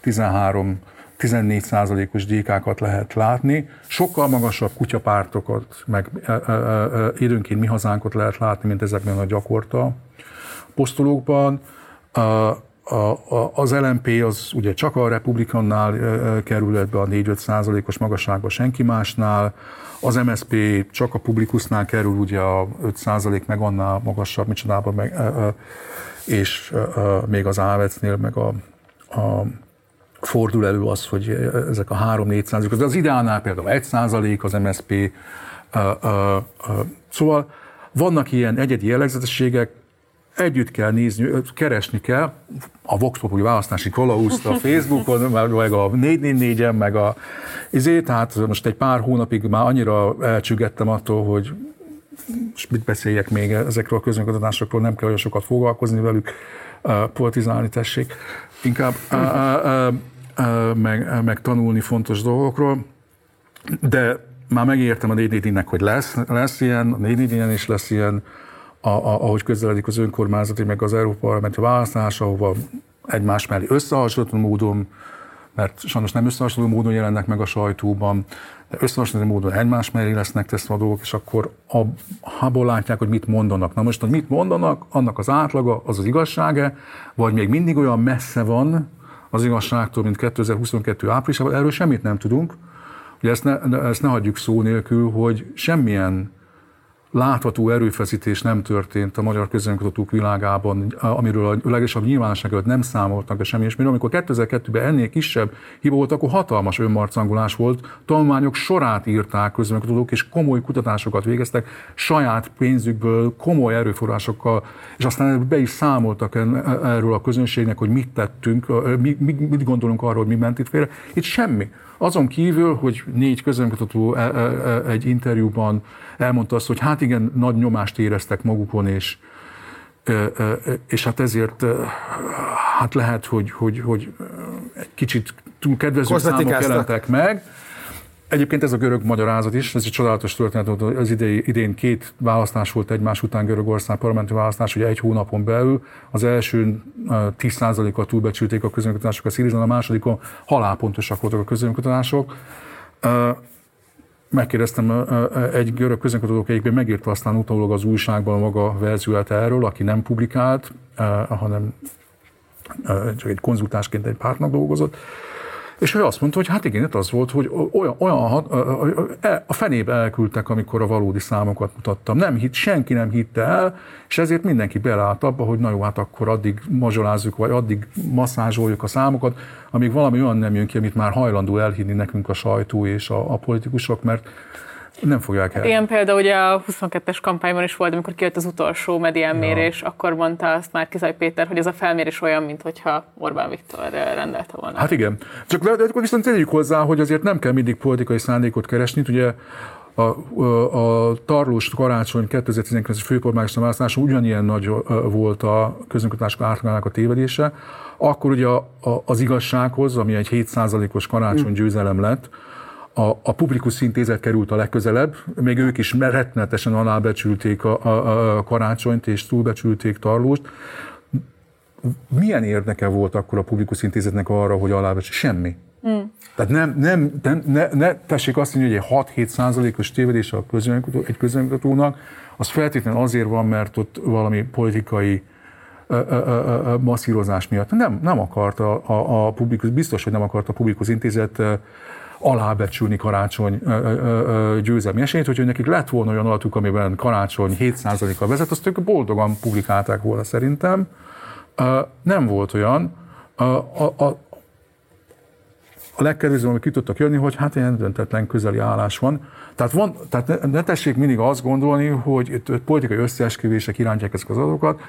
13 14%-os DK-kat lehet látni, sokkal magasabb kutyapártokat, meg időnként mi hazánkot lehet látni, mint ezekben a gyakorta posztolókban. Az LMP az ugye csak a republikannál kerül ebbe a 4-5 százalékos magasságba, senki másnál. Az MSP csak a publikusnál kerül, ugye a 5 százalék meg annál magasabb, micsodában meg, és még az Ávecnél, meg a a fordul elő az, hogy ezek a 3-4 százalék, az ideálnál például 1 százalék az MSP, szóval vannak ilyen egyedi jellegzetességek, együtt kell nézni, keresni kell a Vox Populi választási kalauszt a Facebookon, meg a 444-en, meg a izé, tehát most egy pár hónapig már annyira elcsüggettem attól, hogy és mit beszéljek még ezekről a közönkutatásokról, nem kell olyan sokat foglalkozni velük, politizálni tessék, inkább meg, meg tanulni fontos dolgokról, de már megértem a 4 hogy lesz, lesz ilyen, a 4 is lesz ilyen, a, a, ahogy közeledik az önkormányzati, meg az Európa Parlamenti választás, ahova egymás mellé összehasonlító módon, mert sajnos nem összehasonlító módon jelennek meg a sajtóban, de összehasonlító módon egymás mellé lesznek teszve a dolgok, és akkor abból látják, hogy mit mondanak. Na most, hogy mit mondanak, annak az átlaga, az az igazsága, vagy még mindig olyan messze van az igazságtól, mint 2022 áprilisában, erről semmit nem tudunk. Ugye ezt ne, ezt ne hagyjuk szó nélkül, hogy semmilyen látható erőfeszítés nem történt a magyar közönkutatók világában, amiről a legesebb nyilvánosság előtt nem számoltak be semmi, és amikor 2002-ben ennél kisebb hiba volt, akkor hatalmas önmarcangolás volt, tanulmányok sorát írták közönkutatók, és komoly kutatásokat végeztek, saját pénzükből, komoly erőforrásokkal, és aztán be is számoltak erről a közönségnek, hogy mit tettünk, mit gondolunk arról, hogy mi ment itt félre. Itt semmi. Azon kívül, hogy négy közönkutató e, e, e, egy interjúban elmondta azt, hogy hát igen, nagy nyomást éreztek magukon, és, és hát ezért hát lehet, hogy, hogy, hogy egy kicsit túl kedvező számok jelentek meg, Egyébként ez a görög magyarázat is, ez egy csodálatos történet, az idei, idén két választás volt egymás után Görögország parlamenti választás, ugye egy hónapon belül. Az első 10%-kal túlbecsülték a közönkutatások a Szírizon, a másodikon halálpontosak voltak a közönkutatások. Megkérdeztem egy görög közönkutató, egyikben megírta aztán utólag az újságban a maga verzióját erről, aki nem publikált, hanem csak egy konzultásként egy pártnak dolgozott és ő azt mondta, hogy hát igen, az volt, hogy olyan, olyan e, a fenébe elküldtek, amikor a valódi számokat mutattam. Nem hitt, senki nem hitte el, és ezért mindenki beleállt abba, hogy na jó, hát akkor addig mazsolázzuk, vagy addig masszázsoljuk a számokat, amíg valami olyan nem jön ki, amit már hajlandó elhinni nekünk a sajtó és a, a politikusok, mert nem fogják el. Ilyen például ugye a 22-es kampányban is volt, amikor kijött az utolsó mediánmérés, ja. akkor mondta azt már Kizaj Péter, hogy ez a felmérés olyan, mintha Orbán Viktor rendelte volna. Hát igen. Csak de akkor viszont tegyük hozzá, hogy azért nem kell mindig politikai szándékot keresni. Ugye a, a, a Tarlós Karácsony 2019-es főkormányzati választáson ugyanilyen nagy volt a közönkutatások átlagának a tévedése. Akkor ugye a, a, az igazsághoz, ami egy 7%-os karácsony győzelem lett, a, a publikus intézet került a legközelebb, még ők is rettenetesen alábecsülték a, a, a karácsonyt és túlbecsülték Tarlóst. Milyen érdeke volt akkor a publikus intézetnek arra, hogy alábecsül? Semmi. Mm. Tehát nem, nem, nem ne, ne tessék azt mondani, hogy egy 6-7 százalékos tévedés a közönkutató, egy közönkutatónak, az feltétlenül azért van, mert ott valami politikai ö, ö, ö, masszírozás miatt. Nem, nem akarta a, a publikus, biztos, hogy nem akarta a publikus intézet alábecsülni karácsony győzelmi esélyt, hogyha nekik lett volna olyan adatuk, amiben karácsony 7%-kal vezet, azt ők boldogan publikálták volna szerintem. Nem volt olyan. A, a, a, legkedvezőbb, amit ki tudtak jönni, hogy hát ilyen döntetlen közeli állás van. Tehát, van, tehát ne, ne tessék mindig azt gondolni, hogy itt politikai összeesküvések irántják ezek az adatokat.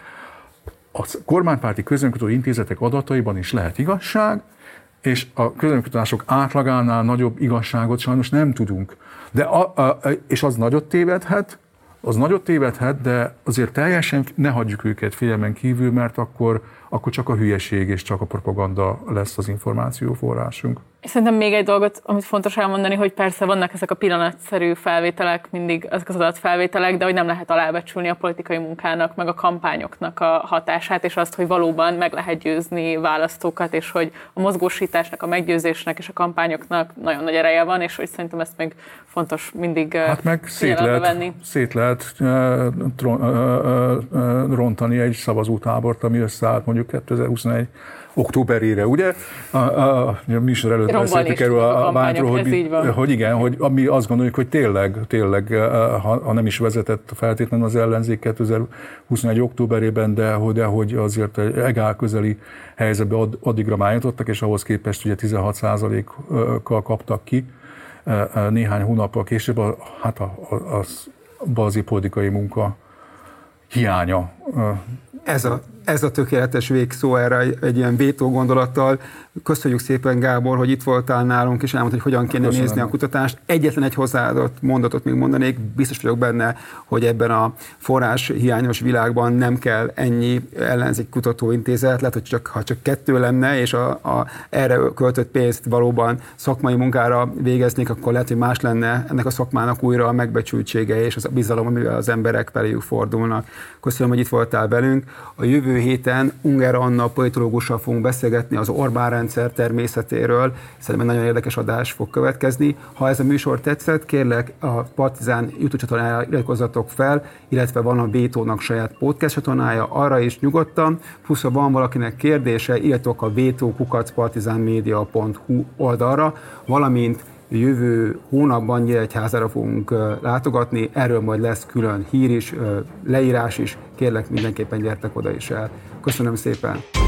A kormánypárti közönkötő intézetek adataiban is lehet igazság, és a közönkutatások átlagánál nagyobb igazságot sajnos nem tudunk. De a, a, és az nagyot tévedhet, az nagyot tévedhet, de azért teljesen ne hagyjuk őket figyelmen kívül, mert akkor, akkor csak a hülyeség és csak a propaganda lesz az információforrásunk. Szerintem még egy dolgot, amit fontos elmondani, hogy persze vannak ezek a pillanatszerű felvételek, mindig ezek az adatfelvételek, de hogy nem lehet alábecsülni a politikai munkának, meg a kampányoknak a hatását, és azt, hogy valóban meg lehet győzni választókat, és hogy a mozgósításnak, a meggyőzésnek és a kampányoknak nagyon nagy ereje van, és hogy szerintem ezt még fontos mindig hát meg szét lehet, venni. Szét lehet rontani egy szavazótábort, ami összeállt mondjuk 2021 októberére, ugye? A, a, a műsor előtt beszéltük erről a, a bántról, hogy, hogy igen, hogy ami azt gondoljuk, hogy tényleg, tényleg, ha, ha nem is vezetett feltétlenül az ellenzék 2021. októberében, de, de hogy azért egy egál közeli helyzetbe ad, addigra már jutottak, és ahhoz képest ugye 16%-kal kaptak ki néhány hónappal később, a, hát a, a, az bazi politikai munka hiánya. Ez a, ez a tökéletes végszó erre egy, ilyen vétó gondolattal. Köszönjük szépen, Gábor, hogy itt voltál nálunk, és elmondtad, hogy hogyan kéne Köszönöm. nézni a kutatást. Egyetlen egy hozzáadott mondatot még mondanék, biztos vagyok benne, hogy ebben a forrás hiányos világban nem kell ennyi ellenzék kutatóintézet, lehet, hogy csak, ha csak kettő lenne, és a, a, erre költött pénzt valóban szakmai munkára végeznék, akkor lehet, hogy más lenne ennek a szakmának újra a megbecsültsége és az a bizalom, amivel az emberek feléjük fordulnak. Köszönöm, hogy itt voltál velünk. A jövő héten Unger Anna politológussal fogunk beszélgetni az Orbán rendszer természetéről. Szerintem egy nagyon érdekes adás fog következni. Ha ez a műsor tetszett, kérlek a Partizán YouTube csatornájára iratkozzatok fel, illetve van a Vétónak saját podcast csatornája, arra is nyugodtan. Plusz, ha van valakinek kérdése, írjatok a vétókukacpartizánmedia.hu oldalra, valamint jövő hónapban Nyíregyházára fogunk látogatni, erről majd lesz külön hír is, leírás is, kérlek mindenképpen gyertek oda is el. Köszönöm szépen!